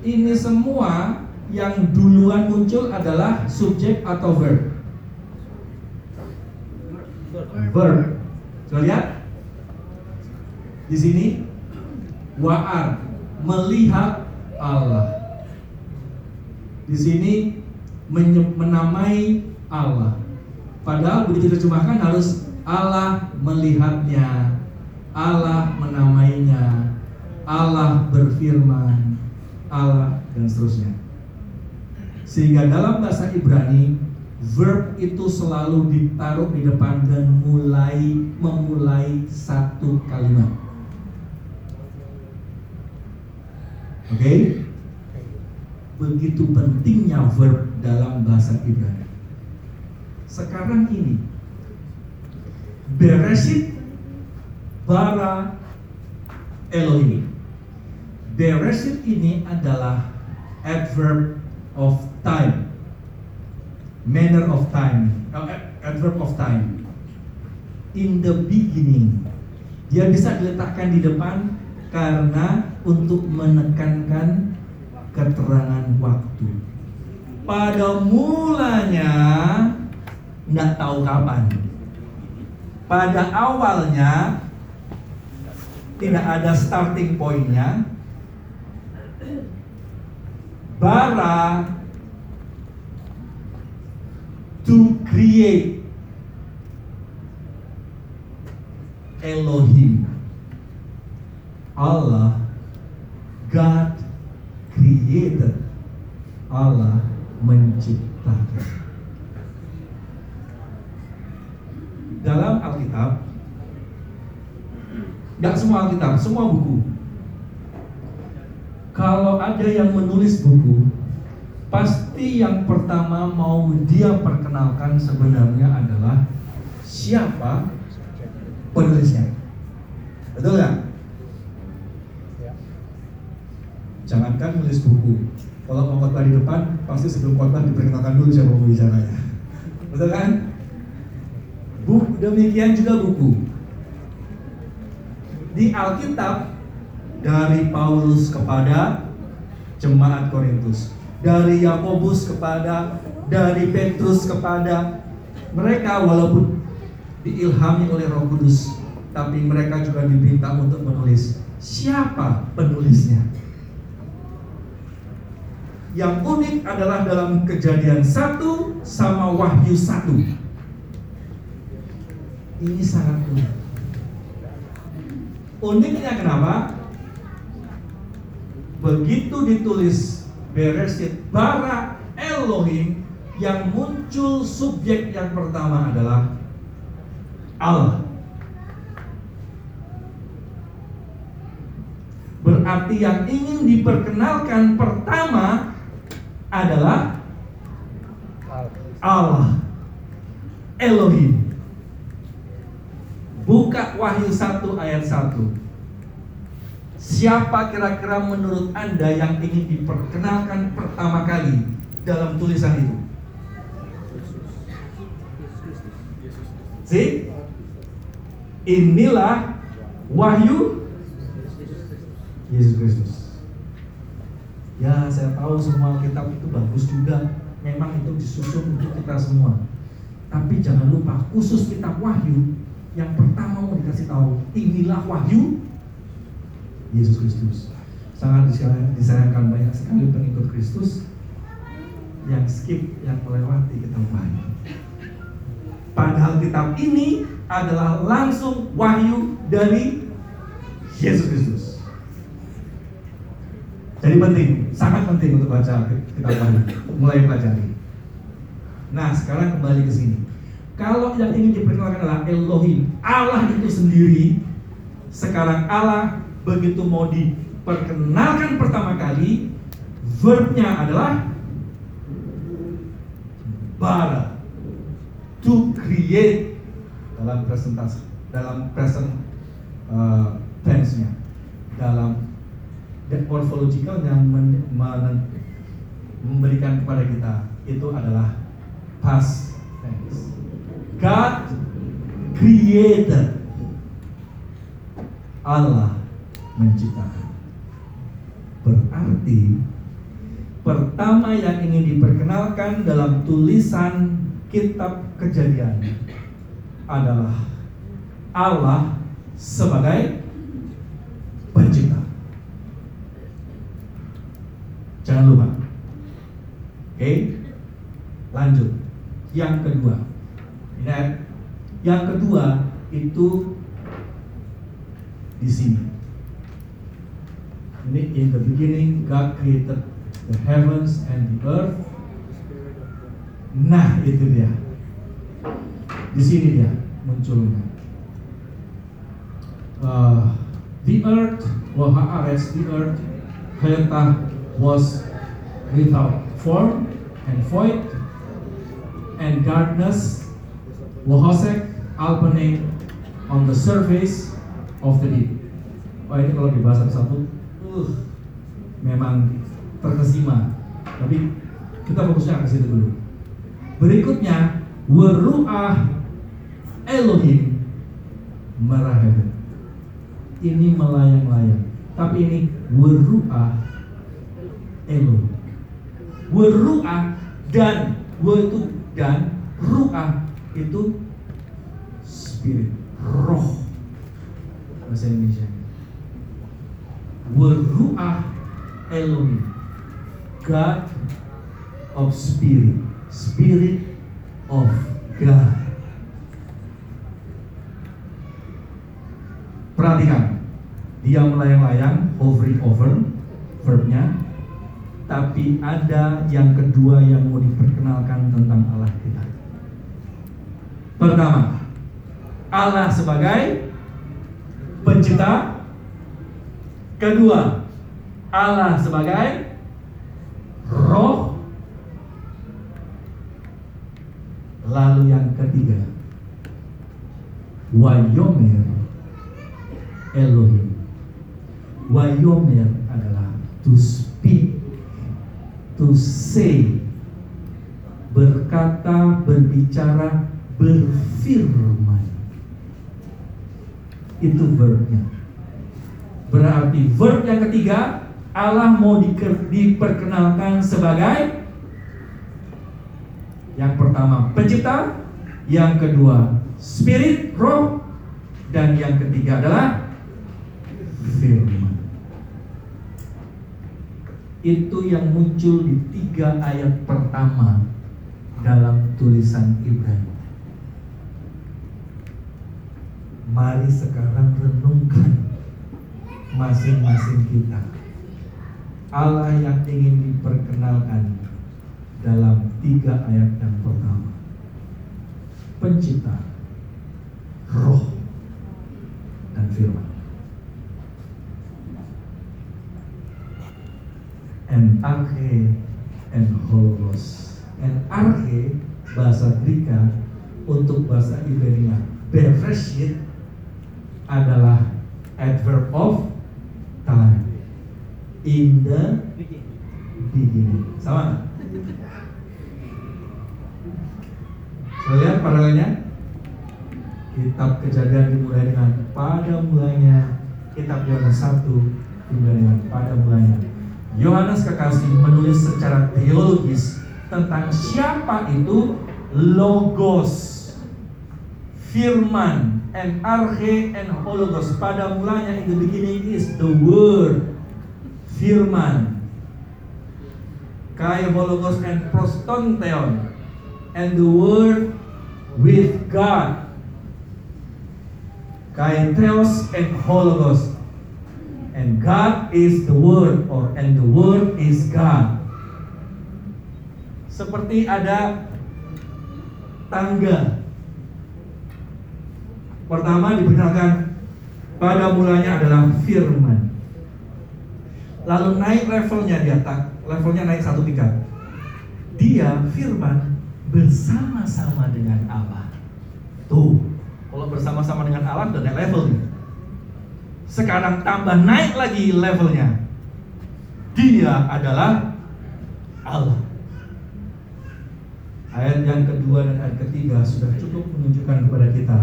Ini semua yang duluan muncul adalah subjek atau verb? Verb. Coba lihat. Di sini waar melihat Allah. Di sini menamai Allah. Padahal begitu diterjemahkan harus Allah melihatnya, Allah menamainya, Allah berfirman, Allah dan seterusnya. Sehingga dalam bahasa Ibrani verb itu selalu ditaruh di depan dan mulai memulai satu kalimat. Oke? Okay? Begitu pentingnya verb dalam bahasa Ibrani. Sekarang ini Beresit bara Elohim. Beresit ini adalah adverb of time. Manner of time. Uh, adverb of time. In the beginning. Dia bisa diletakkan di depan karena untuk menekankan keterangan waktu. Pada mulanya nggak tahu kapan. Pada awalnya tidak ada starting pointnya, bara to create Elohim. Allah God created. Allah menciptakan. Dalam Alkitab Gak semua Alkitab, semua buku Kalau ada yang menulis buku Pasti yang pertama mau dia perkenalkan sebenarnya adalah Siapa penulisnya. Betul nggak? Jangankan nulis buku. Kalau mau khotbah di depan Pasti sebelum khotbah diperkenalkan dulu siapa pembicaranya Betul kan? Buku, demikian juga buku. Di Alkitab dari Paulus kepada jemaat Korintus, dari Yakobus kepada dari Petrus kepada mereka walaupun diilhami oleh Roh Kudus, tapi mereka juga diminta untuk menulis siapa penulisnya. Yang unik adalah dalam kejadian satu sama wahyu satu. Ini sangat unik. Uniknya kenapa? Begitu ditulis Beresit bara Elohim yang muncul subjek yang pertama adalah Allah. Berarti yang ingin diperkenalkan pertama adalah Allah. Elohim. Buka Wahyu 1 ayat 1. Siapa kira-kira menurut Anda yang ingin diperkenalkan pertama kali dalam tulisan itu? See? Inilah Wahyu Yesus Kristus. Ya, saya tahu semua kitab itu bagus juga. Memang itu disusun untuk kita semua. Tapi jangan lupa khusus kitab Wahyu yang pertama mau dikasih tahu inilah wahyu Yesus Kristus sangat disayangkan banyak sekali pengikut Kristus yang skip yang melewati kitab wahyu padahal kitab ini adalah langsung wahyu dari Yesus Kristus jadi penting, sangat penting untuk baca kitab wahyu, mulai pelajari. Nah, sekarang kembali ke sini. Kalau yang ingin diperkenalkan adalah Elohim, Allah itu sendiri. Sekarang Allah begitu mau diperkenalkan pertama kali, verbnya adalah bara, to create dalam presentasi, dalam present uh, tense-nya, dalam dan morphological yang men, men, memberikan kepada kita itu adalah past tense. God created. Allah menciptakan. Berarti pertama yang ingin diperkenalkan dalam tulisan kitab kejadian adalah Allah sebagai pencipta. Jangan lupa. Oke, lanjut. Yang kedua, Ingat, yang kedua itu di sini. Ini in the beginning God created the heavens and the earth. Nah, itu dia. Di sini dia munculnya. Uh, the earth, wahaares the earth, hayatah was without form and void, and darkness Wahosek alpane on the surface of the deep. Wah ini kalau di bahasa satu, uh, memang terkesima. Tapi kita fokusnya ke situ dulu. Berikutnya, weruah Elohim meraheben. Ini melayang-layang. Tapi ini weruah Elohim. Weruah dan we itu dan ruah itu spirit, roh bahasa Indonesia. Weruah Elohim, God of Spirit. Spirit of God. Perhatikan, dia melayang-layang, hovering over, verbnya. Tapi ada yang kedua yang mau diperkenalkan tentang Allah kita. Pertama, Allah sebagai pencipta. Kedua, Allah sebagai roh. Lalu yang ketiga, Wayomer Elohim. Wayomer adalah to speak, to say, berkata, berbicara, berfirman. Itu verbnya. Berarti verb yang ketiga Allah mau diperkenalkan sebagai yang pertama pencipta, yang kedua spirit, roh, dan yang ketiga adalah firman. Itu yang muncul di tiga ayat pertama dalam tulisan Ibrani. Mari sekarang renungkan masing-masing kita. Allah yang ingin diperkenalkan dalam tiga ayat yang pertama. Pencipta, roh, dan firman. And arche and hologos. And arche bahasa Greka untuk bahasa Ibrani bereshit adalah adverb of time in the beginning. Sama? Saya lihat paralelnya. Kitab kejadian dimulai dengan pada mulanya Kitab Yohanes 1 dimulai dengan pada mulanya Yohanes kekasih menulis secara teologis tentang siapa itu Logos Firman and Arche and Hologos pada mulanya in the beginning is the Word Firman Kai Hologos and Prostonteon and the Word with God Theos and Hologos. And God is the Word or and the Word is God. Seperti ada tangga. Pertama diperkenalkan pada mulanya adalah firman. Lalu naik levelnya di atas, levelnya naik satu tingkat. Dia firman bersama-sama dengan Allah. Tuh, kalau bersama-sama dengan Allah udah naik level. Sekarang tambah naik lagi levelnya. Dia adalah Allah. Ayat yang kedua dan ayat ketiga sudah cukup menunjukkan kepada kita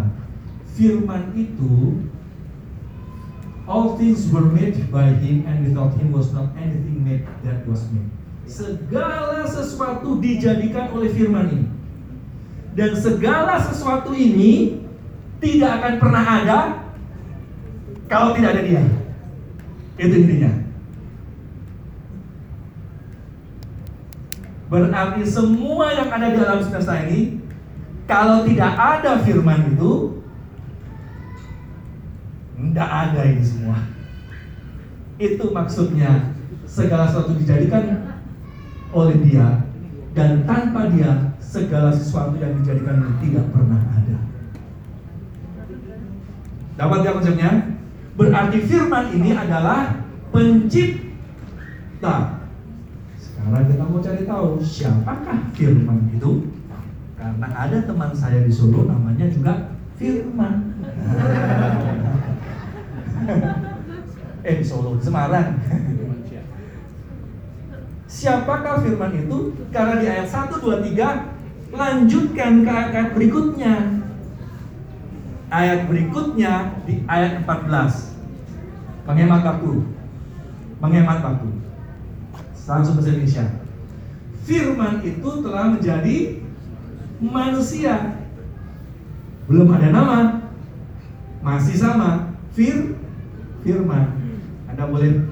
firman itu all things were made by him and without him was not anything made that was made. Segala sesuatu dijadikan oleh firman ini. Dan segala sesuatu ini tidak akan pernah ada kalau tidak ada dia. Itu intinya. Berarti semua yang ada di alam semesta ini kalau tidak ada firman itu tidak ada ini semua. Itu maksudnya segala sesuatu dijadikan oleh dia dan tanpa dia segala sesuatu yang dijadikan tidak pernah ada. Dapat ya konsepnya? Berarti firman ini adalah pencipta. Sekarang kita mau cari tahu siapakah firman itu? Karena ada teman saya di Solo namanya juga Firman. (laughs) eh di Solo, Semarang. Siapakah firman itu? Karena di ayat 1, 2, 3 Lanjutkan ke ayat berikutnya. Ayat berikutnya di ayat 14 menghemat waktu. Menghemat waktu. Langsung bahasa Indonesia. Firman itu telah menjadi manusia. Belum ada nama. Masih sama. Fir firman anda boleh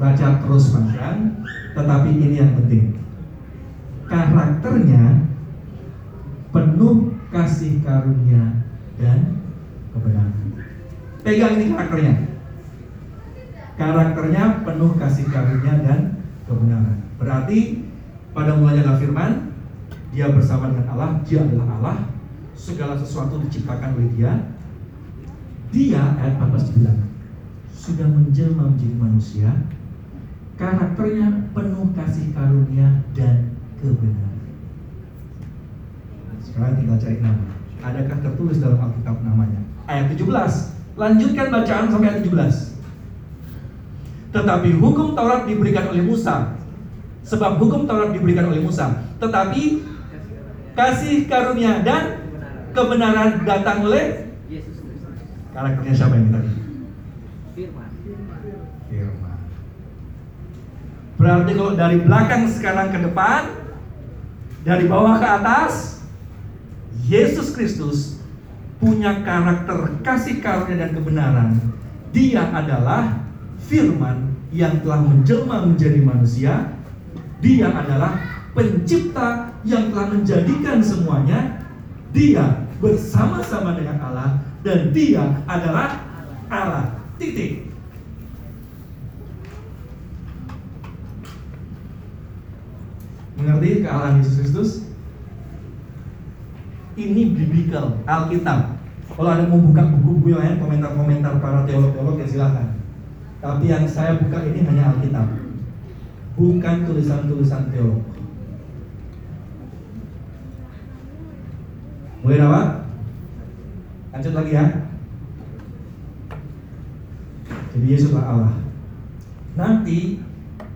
baca terus panjang Tetapi ini yang penting. Karakternya penuh kasih karunia dan kebenaran. Pegang ini karakternya. Karakternya penuh kasih karunia dan kebenaran. Berarti pada mulanya firman, dia bersama dengan Allah, dia adalah Allah, segala sesuatu diciptakan oleh dia. Dia ayat 14 bilang sudah menjelma menjadi manusia, karakternya penuh kasih karunia dan kebenaran. Sekarang tinggal cari nama. Adakah tertulis dalam Alkitab namanya? Ayat 17. Lanjutkan bacaan sampai ayat 17. Tetapi hukum Taurat diberikan oleh Musa. Sebab hukum Taurat diberikan oleh Musa. Tetapi kasih karunia dan kebenaran datang oleh Yesus Karakternya siapa ini tadi? Firman. Firman. Berarti kalau dari belakang sekarang ke depan, dari bawah ke atas, Yesus Kristus punya karakter kasih karunia dan kebenaran. Dia adalah firman yang telah menjelma menjadi manusia. Dia adalah pencipta yang telah menjadikan semuanya. Dia bersama-sama dengan Allah dan dia adalah Allah. Titik. Mengerti kealahan Yesus Kristus? Ini biblical, Alkitab. Kalau ada mau buka buku-buku yang lain, komentar-komentar para teolog-teolog ya silahkan. Tapi yang saya buka ini hanya Alkitab. Bukan tulisan-tulisan teolog. Boleh dapat? Lanjut lagi ya. Jadi Yesuslah Allah. Nanti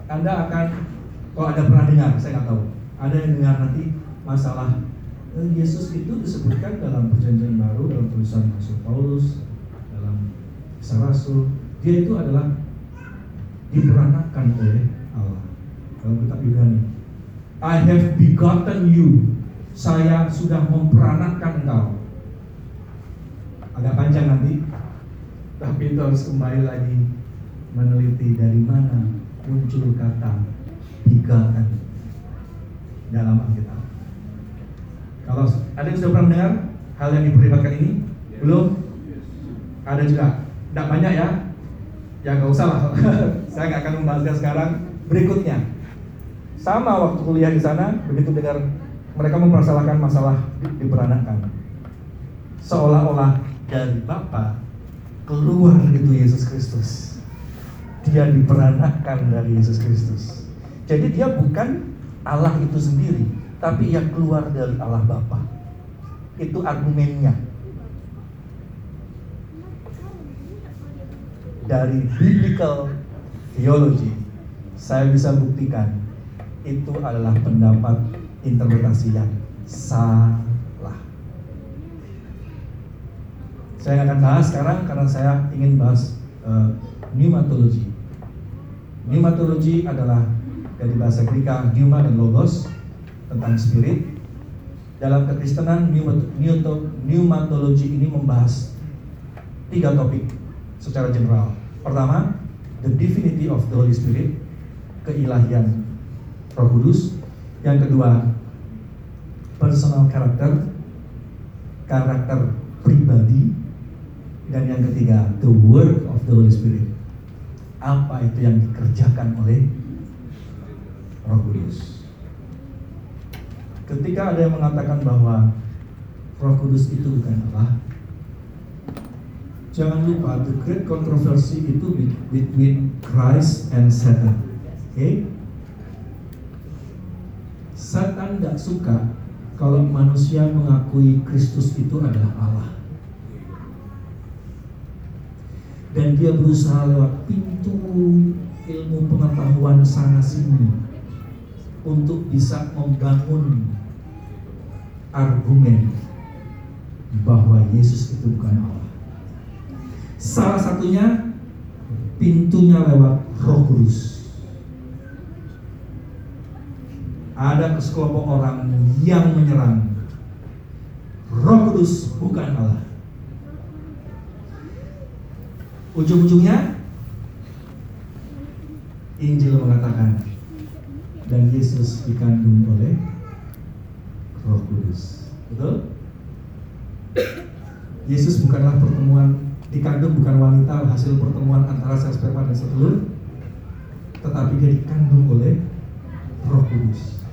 Anda akan, kalau ada pernah dengar, saya nggak tahu, ada yang dengar nanti masalah eh, Yesus itu disebutkan dalam perjanjian baru dalam tulisan Rasul Paulus, dalam kisah Rasul, dia itu adalah diperanakan oleh Allah. Dalam kitab Yunani, I have begotten you. Saya sudah memperanakan engkau agak panjang nanti tapi itu harus kembali lagi meneliti dari mana muncul kata begotten dalam Alkitab. Kalau ada yang sudah pernah mendengar hal yang diperlibatkan ini? Belum? Ada juga. Tidak banyak ya? Ya nggak usah lah. (laughs) Saya nggak akan membahasnya sekarang. Berikutnya, sama waktu kuliah di sana, begitu dengar mereka mempermasalahkan masalah diperanakan, seolah-olah dari Bapa keluar itu Yesus Kristus. Dia diperanakan dari Yesus Kristus. Jadi dia bukan Allah itu sendiri, tapi ia keluar dari Allah Bapa. Itu argumennya. Dari biblical theology, saya bisa buktikan itu adalah pendapat interpretasi yang sah Saya akan bahas sekarang karena saya ingin bahas uh, pneumatologi. Pneumatologi adalah dari bahasa Greka pneuma dan logos tentang spirit. Dalam kekristenan pneumatologi ini membahas tiga topik secara general. Pertama, the divinity of the Holy Spirit, keilahian Roh Kudus. Yang kedua, personal character, karakter pribadi dan yang ketiga, the work of the Holy Spirit. Apa itu yang dikerjakan oleh Roh Kudus? Ketika ada yang mengatakan bahwa Roh Kudus itu bukan Allah, jangan lupa the great controversy itu between Christ and Satan. Oke? Okay? Satan tidak suka kalau manusia mengakui Kristus itu adalah Allah. dan dia berusaha lewat pintu ilmu pengetahuan sana sini untuk bisa membangun argumen bahwa Yesus itu bukan Allah. Salah satunya pintunya lewat Roh Kudus. Ada sekelompok orang yang menyerang Roh Kudus bukan Allah. Ujung-ujungnya Injil mengatakan dan Yesus dikandung oleh Roh Kudus. Betul? Yesus bukanlah pertemuan dikandung bukan wanita hasil pertemuan antara sel sperma dan sel telur, tetapi dia dikandung oleh Roh Kudus.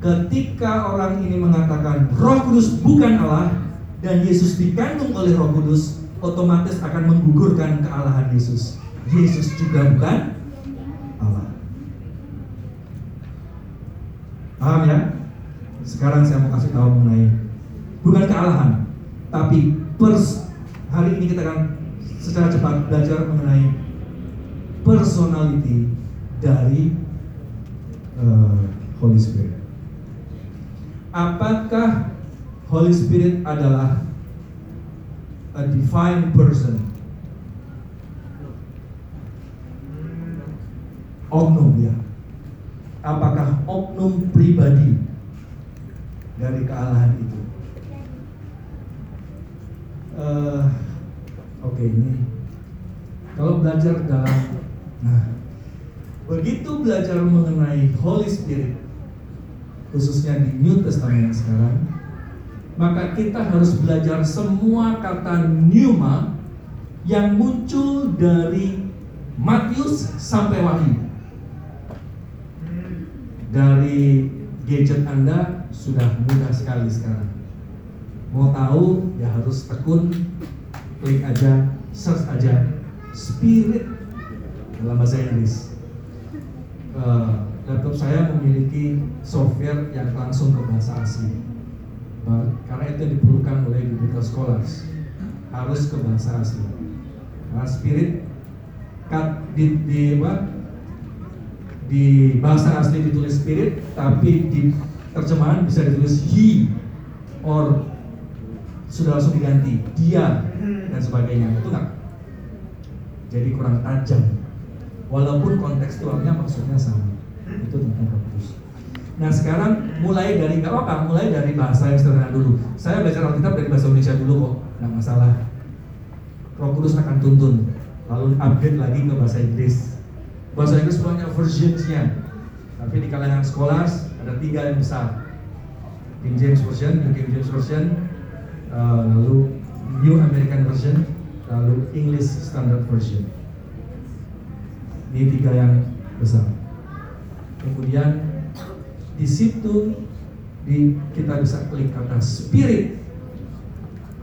Ketika orang ini mengatakan Roh Kudus bukan Allah dan Yesus dikandung oleh Roh Kudus, otomatis akan menggugurkan kealahan Yesus. Yesus juga bukan Allah. Paham ya? Sekarang saya mau kasih tahu mengenai bukan kealahan, tapi pers hari ini kita akan secara cepat belajar mengenai personality dari uh, Holy Spirit. Apakah Holy Spirit adalah a divine person? Oknum ya. Apakah oknum pribadi dari kealahan itu? Uh, Oke okay, ini kalau belajar dalam nah begitu belajar mengenai Holy Spirit khususnya di New Testament sekarang maka kita harus belajar semua kata pneuma yang muncul dari Matius sampai Wahyu dari gadget Anda sudah mudah sekali sekarang. Mau tahu ya harus tekun klik aja search aja spirit dalam bahasa Inggris. Uh, laptop saya memiliki software yang langsung ke bahasa uh, karena itu diperlukan oleh biblical scholars harus ke bahasa asing. Karena spirit kat, di, di di bahasa asli ditulis spirit tapi di terjemahan bisa ditulis he or sudah langsung diganti dia dan sebagainya itu enggak jadi kurang tajam walaupun kontekstualnya maksudnya sama itu tentang Roh Nah sekarang mulai dari nggak apa-apa, mulai dari bahasa yang sederhana dulu. Saya belajar Alkitab dari bahasa Indonesia dulu kok, nggak masalah. Roh Kudus akan tuntun, lalu update lagi ke bahasa Inggris. Bahasa Inggris banyak versionsnya, tapi di kalangan sekolah ada tiga yang besar. King James Version, King James Version, uh, lalu New American Version, lalu English Standard Version. Ini tiga yang besar. Kemudian di situ di kita bisa klik kata spirit.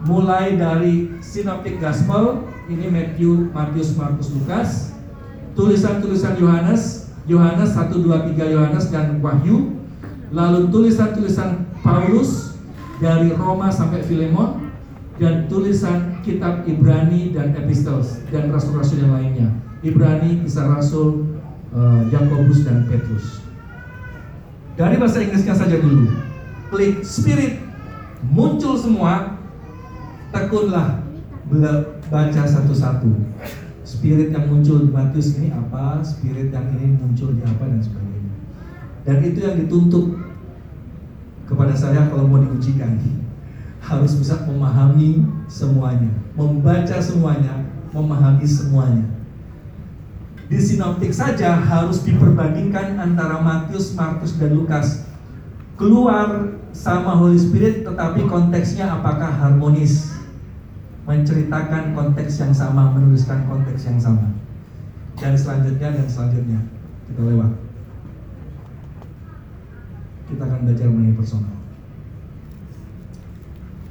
Mulai dari Synoptic Gospel, ini Matthew, Matius, Markus, Lukas, tulisan-tulisan Yohanes, Yohanes 1, 2, 3 Yohanes dan Wahyu, lalu tulisan-tulisan Paulus, dari Roma sampai Filemon dan tulisan kitab Ibrani dan Epistles dan rasul-rasul yang lainnya. Ibrani, kisah rasul, uh, Yakobus dan Petrus. Dari bahasa Inggrisnya saja dulu. Klik spirit muncul semua. Tekunlah baca satu-satu. Spirit yang muncul di Matius ini apa, spirit yang ini muncul di apa dan sebagainya. Dan itu yang dituntut kepada saya kalau mau diujikan (laughs) harus bisa memahami semuanya, membaca semuanya, memahami semuanya. Di sinoptik saja harus diperbandingkan antara Matius, Markus, dan Lukas. Keluar sama Holy Spirit tetapi konteksnya apakah harmonis? Menceritakan konteks yang sama, menuliskan konteks yang sama. Dan selanjutnya dan selanjutnya kita lewat kita akan belajar mengenai personal.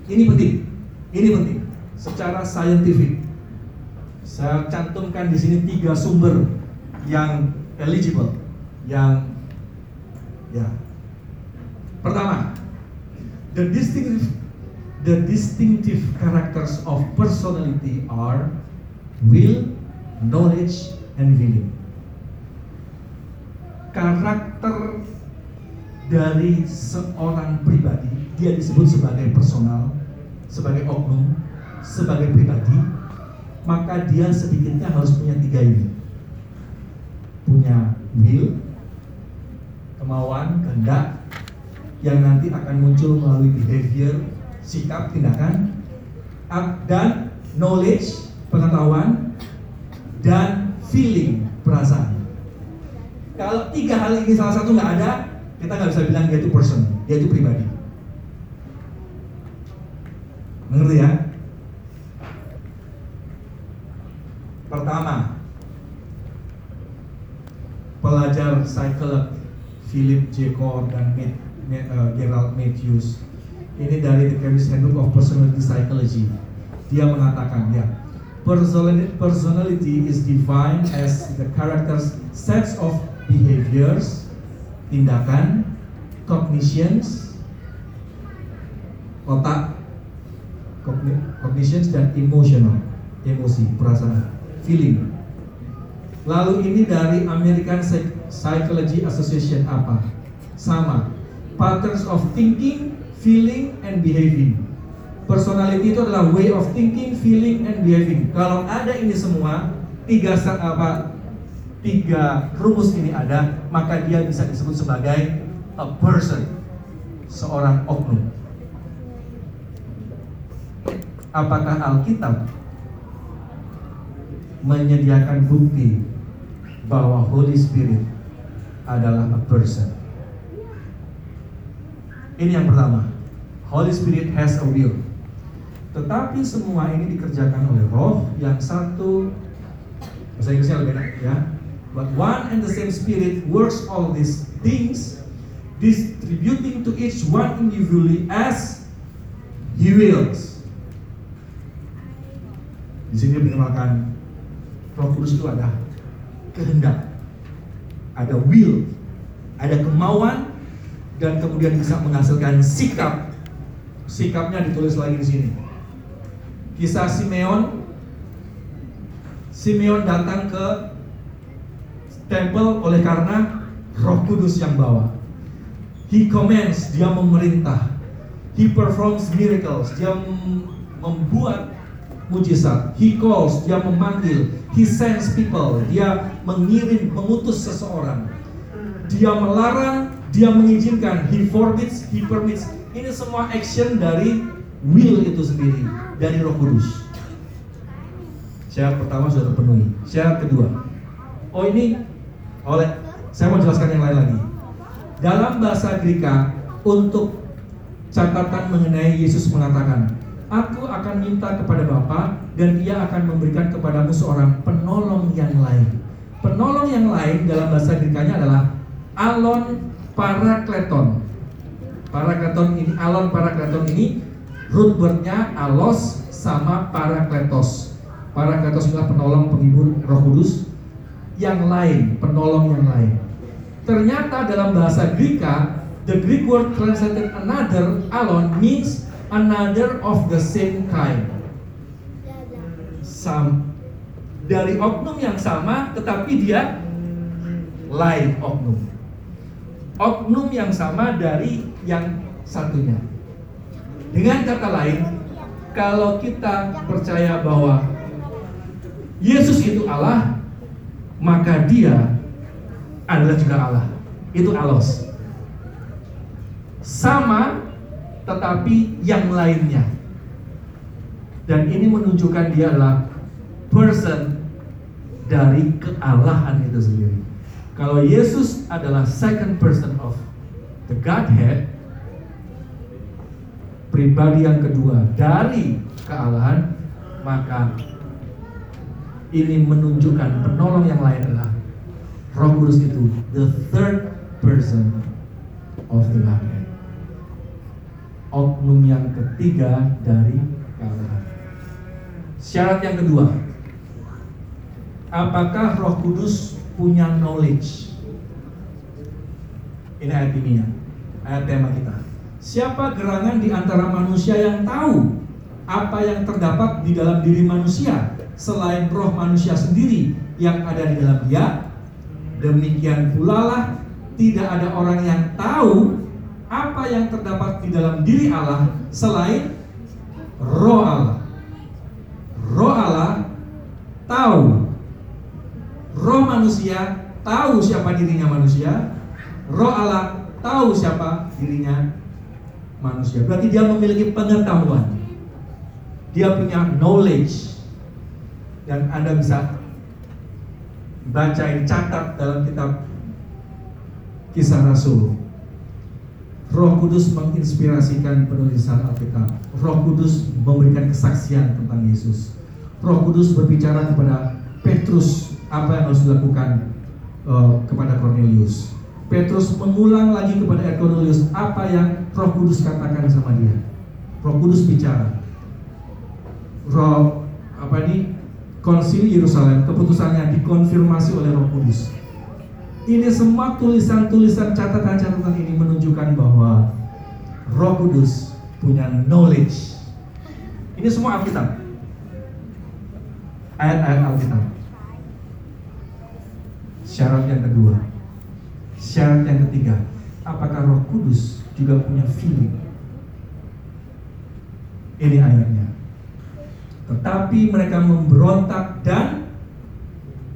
Ini penting, ini penting. Secara saintifik, saya cantumkan di sini tiga sumber yang eligible, yang ya. Pertama, the distinctive the distinctive characters of personality are will, knowledge, and feeling. Karakter dari seorang pribadi dia disebut sebagai personal sebagai oknum sebagai pribadi maka dia sedikitnya harus punya tiga ini punya will kemauan kehendak yang nanti akan muncul melalui behavior sikap tindakan dan knowledge pengetahuan dan feeling perasaan Kalau tiga hal ini salah satu nggak ada, kita nggak bisa bilang dia itu person, dia itu pribadi. Mengerti ya? Pertama, pelajar psikolog Philip J. Core dan uh, Gerald Matthews ini dari The Chemist Handbook of Personality Psychology. Dia mengatakan ya personality is defined as the characters sets of behaviors tindakan cognitions otak cognitions dan emotional emosi perasaan feeling. Lalu ini dari American Psychology Association apa? Sama. Patterns of thinking feeling and behaving. Personality itu adalah way of thinking feeling and behaving. Kalau ada ini semua tiga apa tiga rumus ini ada maka dia bisa disebut sebagai a person seorang oknum. Apakah Alkitab menyediakan bukti bahwa Holy Spirit adalah a person. Ini yang pertama. Holy Spirit has a will. Tetapi semua ini dikerjakan oleh Roh yang satu bahasa Inggrisnya lebih enak ya. But one and the same Spirit works all these things, distributing to each one individually as He wills. Di sini dikenalkan Roh Kudus itu ada kehendak, ada will, ada kemauan, dan kemudian bisa menghasilkan sikap. Sikapnya ditulis lagi di sini. Kisah Simeon, Simeon datang ke tempel oleh karena Roh Kudus yang bawa. He commands, dia memerintah. He performs miracles, dia membuat mujizat. He calls, dia memanggil. He sends people, dia mengirim, mengutus seseorang. Dia melarang, dia mengizinkan. He forbids, he permits. Ini semua action dari will itu sendiri, dari Roh Kudus. Syarat pertama sudah terpenuhi. Syarat kedua, oh ini oleh saya mau jelaskan yang lain lagi. Dalam bahasa Greka untuk catatan mengenai Yesus mengatakan Aku akan minta kepada Bapa dan ia akan memberikan kepadamu seorang penolong yang lain. Penolong yang lain dalam bahasa Grekanya adalah alon parakleton. Parakleton ini, alon parakleton ini root wordnya alos sama parakletos. Parakletos adalah penolong penghibur Roh Kudus yang lain, penolong yang lain. Ternyata dalam bahasa Greka, the Greek word translated another alon means another of the same kind. Sam, dari oknum yang sama tetapi dia lain oknum. Oknum yang sama dari yang satunya. Dengan kata lain, kalau kita percaya bahwa Yesus itu Allah, maka dia adalah juga Allah. Itu alos. Sama tetapi yang lainnya. Dan ini menunjukkan dia adalah person dari kealahan itu sendiri. Kalau Yesus adalah second person of the Godhead, pribadi yang kedua dari kealahan, maka ini menunjukkan penolong yang lain adalah Roh Kudus itu the third person of the Godhead oknum yang ketiga dari kalangan. Syarat yang kedua, apakah Roh Kudus punya knowledge? Ini ayat ini ya, ayat tema kita. Siapa gerangan di antara manusia yang tahu apa yang terdapat di dalam diri manusia selain roh manusia sendiri yang ada di dalam dia? Demikian pula lah tidak ada orang yang tahu apa yang terdapat di dalam diri Allah selain roh Allah. Roh Allah tahu. Roh manusia tahu siapa dirinya manusia. Roh Allah tahu siapa dirinya manusia. Berarti dia memiliki pengetahuan. Dia punya knowledge. Dan Anda bisa baca catat dalam kitab kisah Rasul. Roh Kudus menginspirasikan penulisan Alkitab. Roh Kudus memberikan kesaksian tentang Yesus. Roh Kudus berbicara kepada Petrus apa yang harus dilakukan uh, kepada Cornelius. Petrus mengulang lagi kepada Cornelius apa yang Roh Kudus katakan sama dia. Roh Kudus bicara. Roh apa ini Konsili Yerusalem keputusannya dikonfirmasi oleh Roh Kudus. Ini semua tulisan-tulisan catatan-catatan ini menunjukkan bahwa Roh Kudus punya knowledge. Ini semua Alkitab. Ayat-ayat Alkitab. Syarat yang kedua. Syarat yang ketiga, apakah Roh Kudus juga punya feeling? Ini ayatnya. Tetapi mereka memberontak dan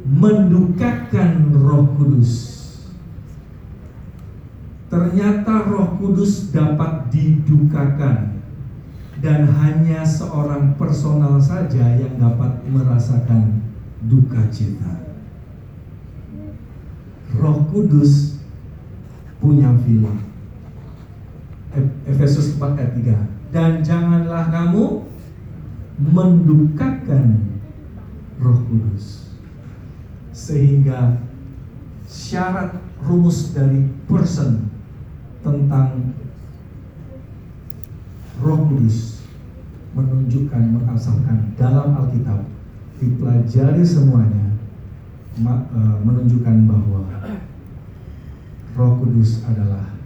mendukakan Roh Kudus. Ternyata Roh Kudus dapat didukakan dan hanya seorang personal saja yang dapat merasakan duka cita. Roh Kudus punya feeling. Efesus 4 ayat 3. Dan janganlah kamu mendukakan Roh Kudus. Sehingga syarat rumus dari person tentang Roh Kudus menunjukkan mengasalkan dalam Alkitab dipelajari semuanya menunjukkan bahwa Roh Kudus adalah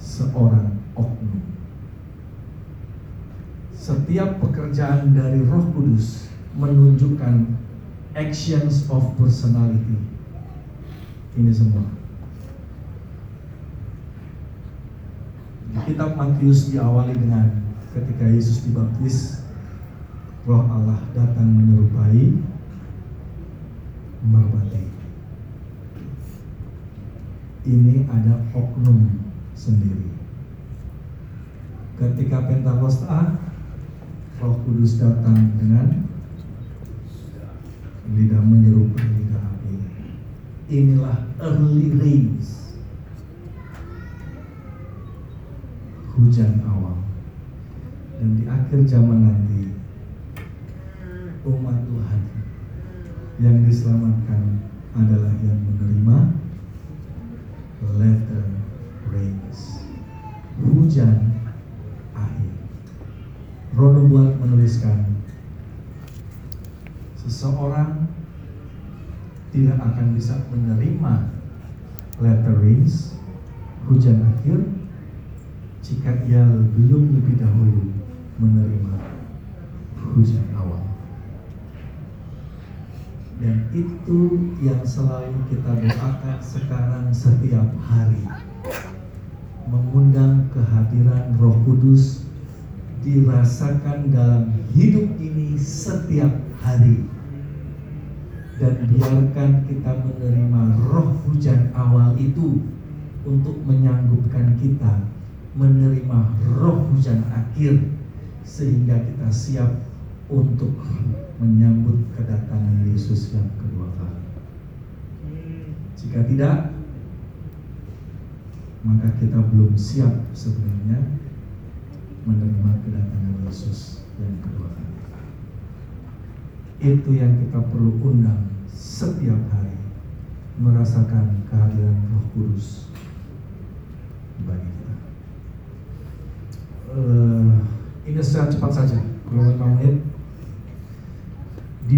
seorang oknum setiap pekerjaan dari Roh Kudus menunjukkan actions of personality. Ini semua. Kitab Matius diawali dengan ketika Yesus dibaptis, Roh Allah datang menyerupai merpati. Ini ada oknum sendiri. Ketika Pentakosta Roh Kudus datang dengan lidah menyerupai lidah api. Inilah early rains. Hujan awal. Dan di akhir zaman nanti umat Tuhan yang diselamatkan adalah yang menerima letter rains. Hujan Rono buat menuliskan seseorang tidak akan bisa menerima letterings hujan akhir jika ia belum lebih dahulu menerima hujan. Dan itu yang selalu kita doakan sekarang setiap hari. Mengundang kehadiran Roh Kudus dirasakan dalam hidup ini setiap hari dan biarkan kita menerima roh hujan awal itu untuk menyanggupkan kita menerima roh hujan akhir sehingga kita siap untuk menyambut kedatangan Yesus yang kedua kali. Jika tidak, maka kita belum siap sebenarnya menerima kedatangan Yesus yang kedua kali. Itu yang kita perlu undang setiap hari merasakan kehadiran Roh Kudus bagi kita. Uh, ini secara cepat saja, kalau lima menit.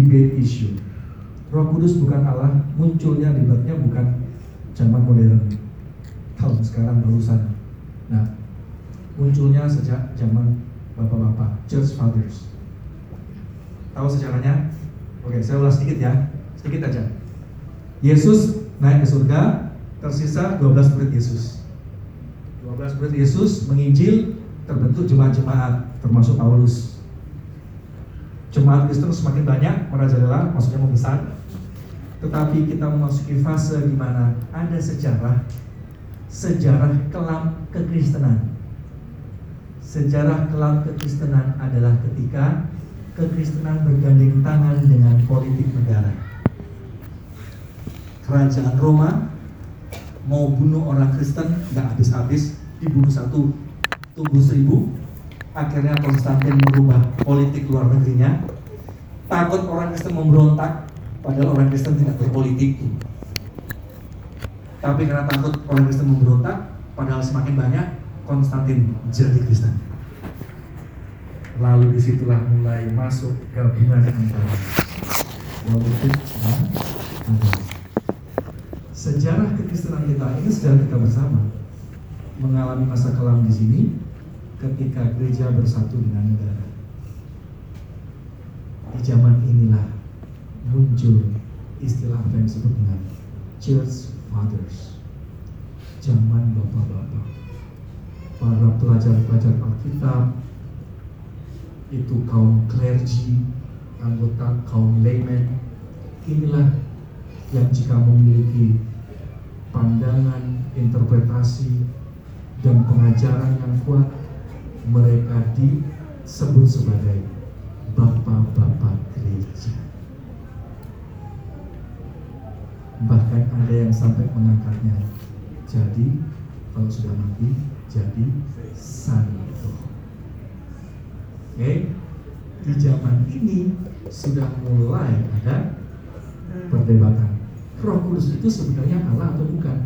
Debate issue. Roh Kudus bukan Allah, munculnya debatnya bukan zaman modern. Tahun sekarang barusan. Nah, munculnya sejak zaman bapak-bapak, church fathers. Tahu sejarahnya? Oke, saya ulas sedikit ya, sedikit aja. Yesus naik ke surga, tersisa 12 murid Yesus. 12 murid Yesus menginjil, terbentuk jemaat-jemaat, termasuk Paulus. Jemaat Kristen semakin banyak merajalela, maksudnya membesar. Tetapi kita memasuki fase di mana ada sejarah, sejarah kelam kekristenan Sejarah kelam kekristenan adalah ketika kekristenan bergandeng tangan dengan politik negara. Kerajaan Roma mau bunuh orang Kristen nggak habis-habis, dibunuh satu, tumbuh seribu. Akhirnya Konstantin merubah politik luar negerinya. Takut orang Kristen memberontak, padahal orang Kristen tidak berpolitik. Tapi karena takut orang Kristen memberontak, padahal semakin banyak, Konstantin jadi Kristen. Lalu di situlah mulai masuk gabungan politik dan agama. Sejarah kekristenan kita ini sejarah kita bersama mengalami masa kelam di sini ketika gereja bersatu dengan negara. Di zaman inilah muncul istilah yang disebut dengan Church Fathers. Zaman bapak-bapak, para pelajar-pelajar Alkitab, itu kaum clergy, anggota kaum layman. Inilah yang jika memiliki pandangan, interpretasi, dan pengajaran yang kuat, mereka disebut sebagai bapak-bapak gereja. Bahkan ada yang sampai mengangkatnya jadi kalau sudah mati jadi santo. Oke, di zaman ini sudah mulai ada perdebatan. Roh Kudus itu sebenarnya Allah atau bukan?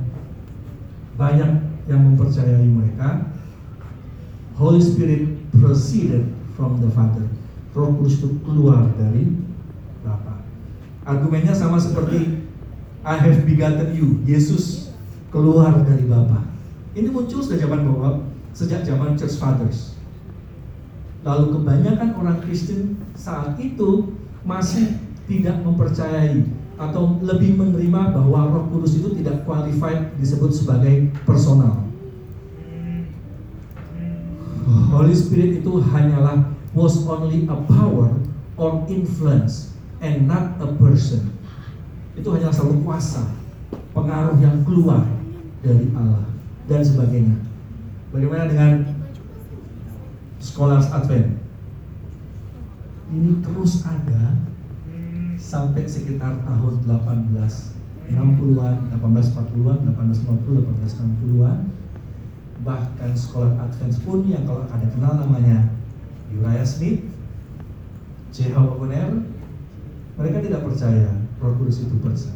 Banyak yang mempercayai mereka Holy Spirit proceeded from the Father. Roh Kudus itu keluar dari Bapa. Argumennya sama seperti I have begotten you. Yesus keluar dari Bapa. Ini muncul sejak zaman Bapak, sejak zaman Church Fathers. Lalu kebanyakan orang Kristen saat itu masih tidak mempercayai atau lebih menerima bahwa Roh Kudus itu tidak qualified disebut sebagai personal. Holy Spirit itu hanyalah was only a power or influence and not a person itu hanya selalu kuasa, pengaruh yang keluar dari Allah dan sebagainya. Bagaimana dengan Scholars Advent? Ini terus ada sampai sekitar tahun 1860-an, 1840-an, 1850, 1860-an. Bahkan Scholar Advent pun yang kalau ada kenal namanya Uriah Smith, Jehovah Bonner, mereka tidak percaya Roh Kudus itu persen.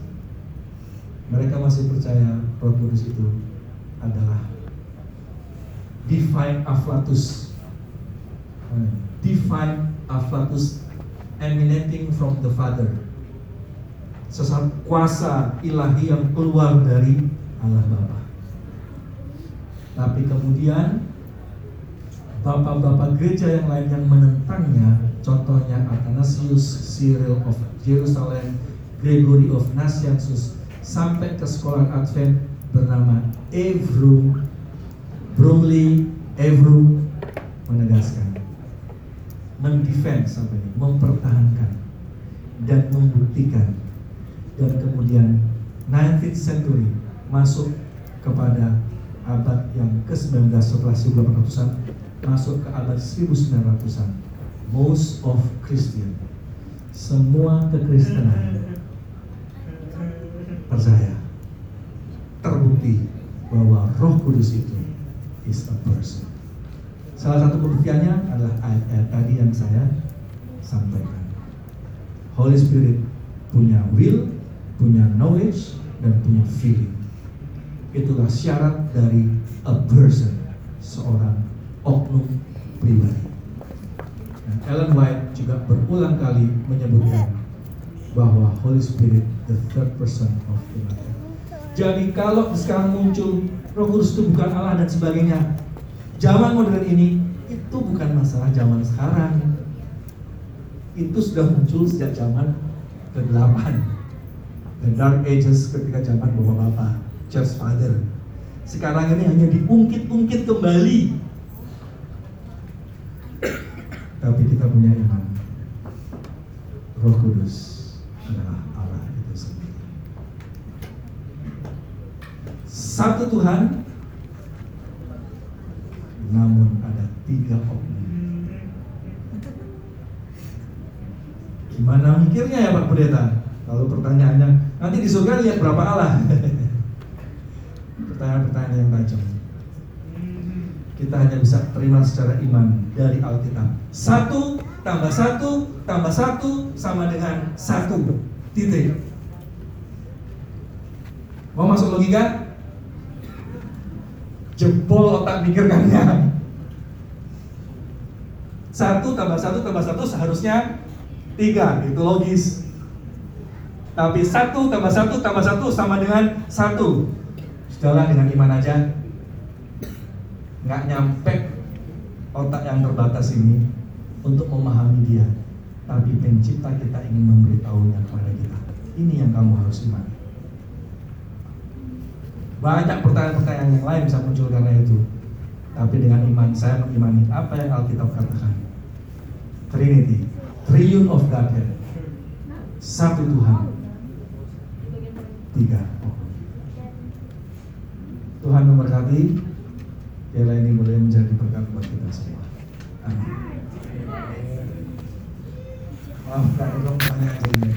Mereka masih percaya Roh Kudus itu adalah divine afflatus. Divine afflatus emanating from the Father. Sesat kuasa ilahi yang keluar dari Allah Bapa. Tapi kemudian bapak-bapak gereja yang lain yang menentangnya, contohnya Athanasius, Cyril of Jerusalem, Gregory of Nazianzus sampai ke sekolah Advent bernama Evrum Bromley Evrum menegaskan mendefend sampai ini, mempertahankan dan membuktikan. Dan kemudian 19th century masuk kepada abad yang ke-19 setelah 1800-an masuk ke abad 1900-an most of Christian semua kekristenan percaya terbukti bahwa Roh Kudus itu is a person. Salah satu pembuktiannya adalah ayat-ayat tadi yang saya sampaikan. Holy Spirit punya will, punya knowledge, dan punya feeling. Itulah syarat dari a person, seorang oknum pribadi. Dan Ellen White juga berulang kali menyebutkan bahwa Holy Spirit the third person of the Godhead. Jadi kalau sekarang muncul Roh Kudus itu bukan Allah dan sebagainya, zaman modern ini itu bukan masalah zaman sekarang. Itu sudah muncul sejak zaman ke-8. The Dark Ages ketika zaman Bapak-Bapak, Church Father. Sekarang ini hanya diungkit-ungkit kembali. Tapi kita punya iman. Roh Kudus adalah Allah itu sendiri. Satu Tuhan, namun ada tiga oknum. Gimana mikirnya ya Pak Pendeta? Lalu pertanyaannya, nanti di surga lihat berapa Allah? (laughs) pertanyaan-pertanyaan yang tajam. Kita hanya bisa terima secara iman dari Alkitab. Satu tambah satu tambah satu sama dengan satu. Titik. Mau masuk logika? Jebol otak pikirkannya. Satu tambah satu tambah satu seharusnya tiga, itu logis. Tapi satu tambah satu tambah satu sama dengan satu. Sudahlah dengan iman aja. Nggak nyampe otak yang terbatas ini untuk memahami dia. Tapi pencipta kita ingin memberitahunya kepada kita. Ini yang kamu harus imani. Banyak pertanyaan-pertanyaan yang lain bisa muncul karena itu. Tapi dengan iman saya mengimani apa yang Alkitab katakan. Trinity, Triune of Godhead, satu Tuhan, tiga. Tuhan memberkati, biarlah ini boleh menjadi berkat buat kita semua. Amin. Maaf, Kak tanya aja boleh.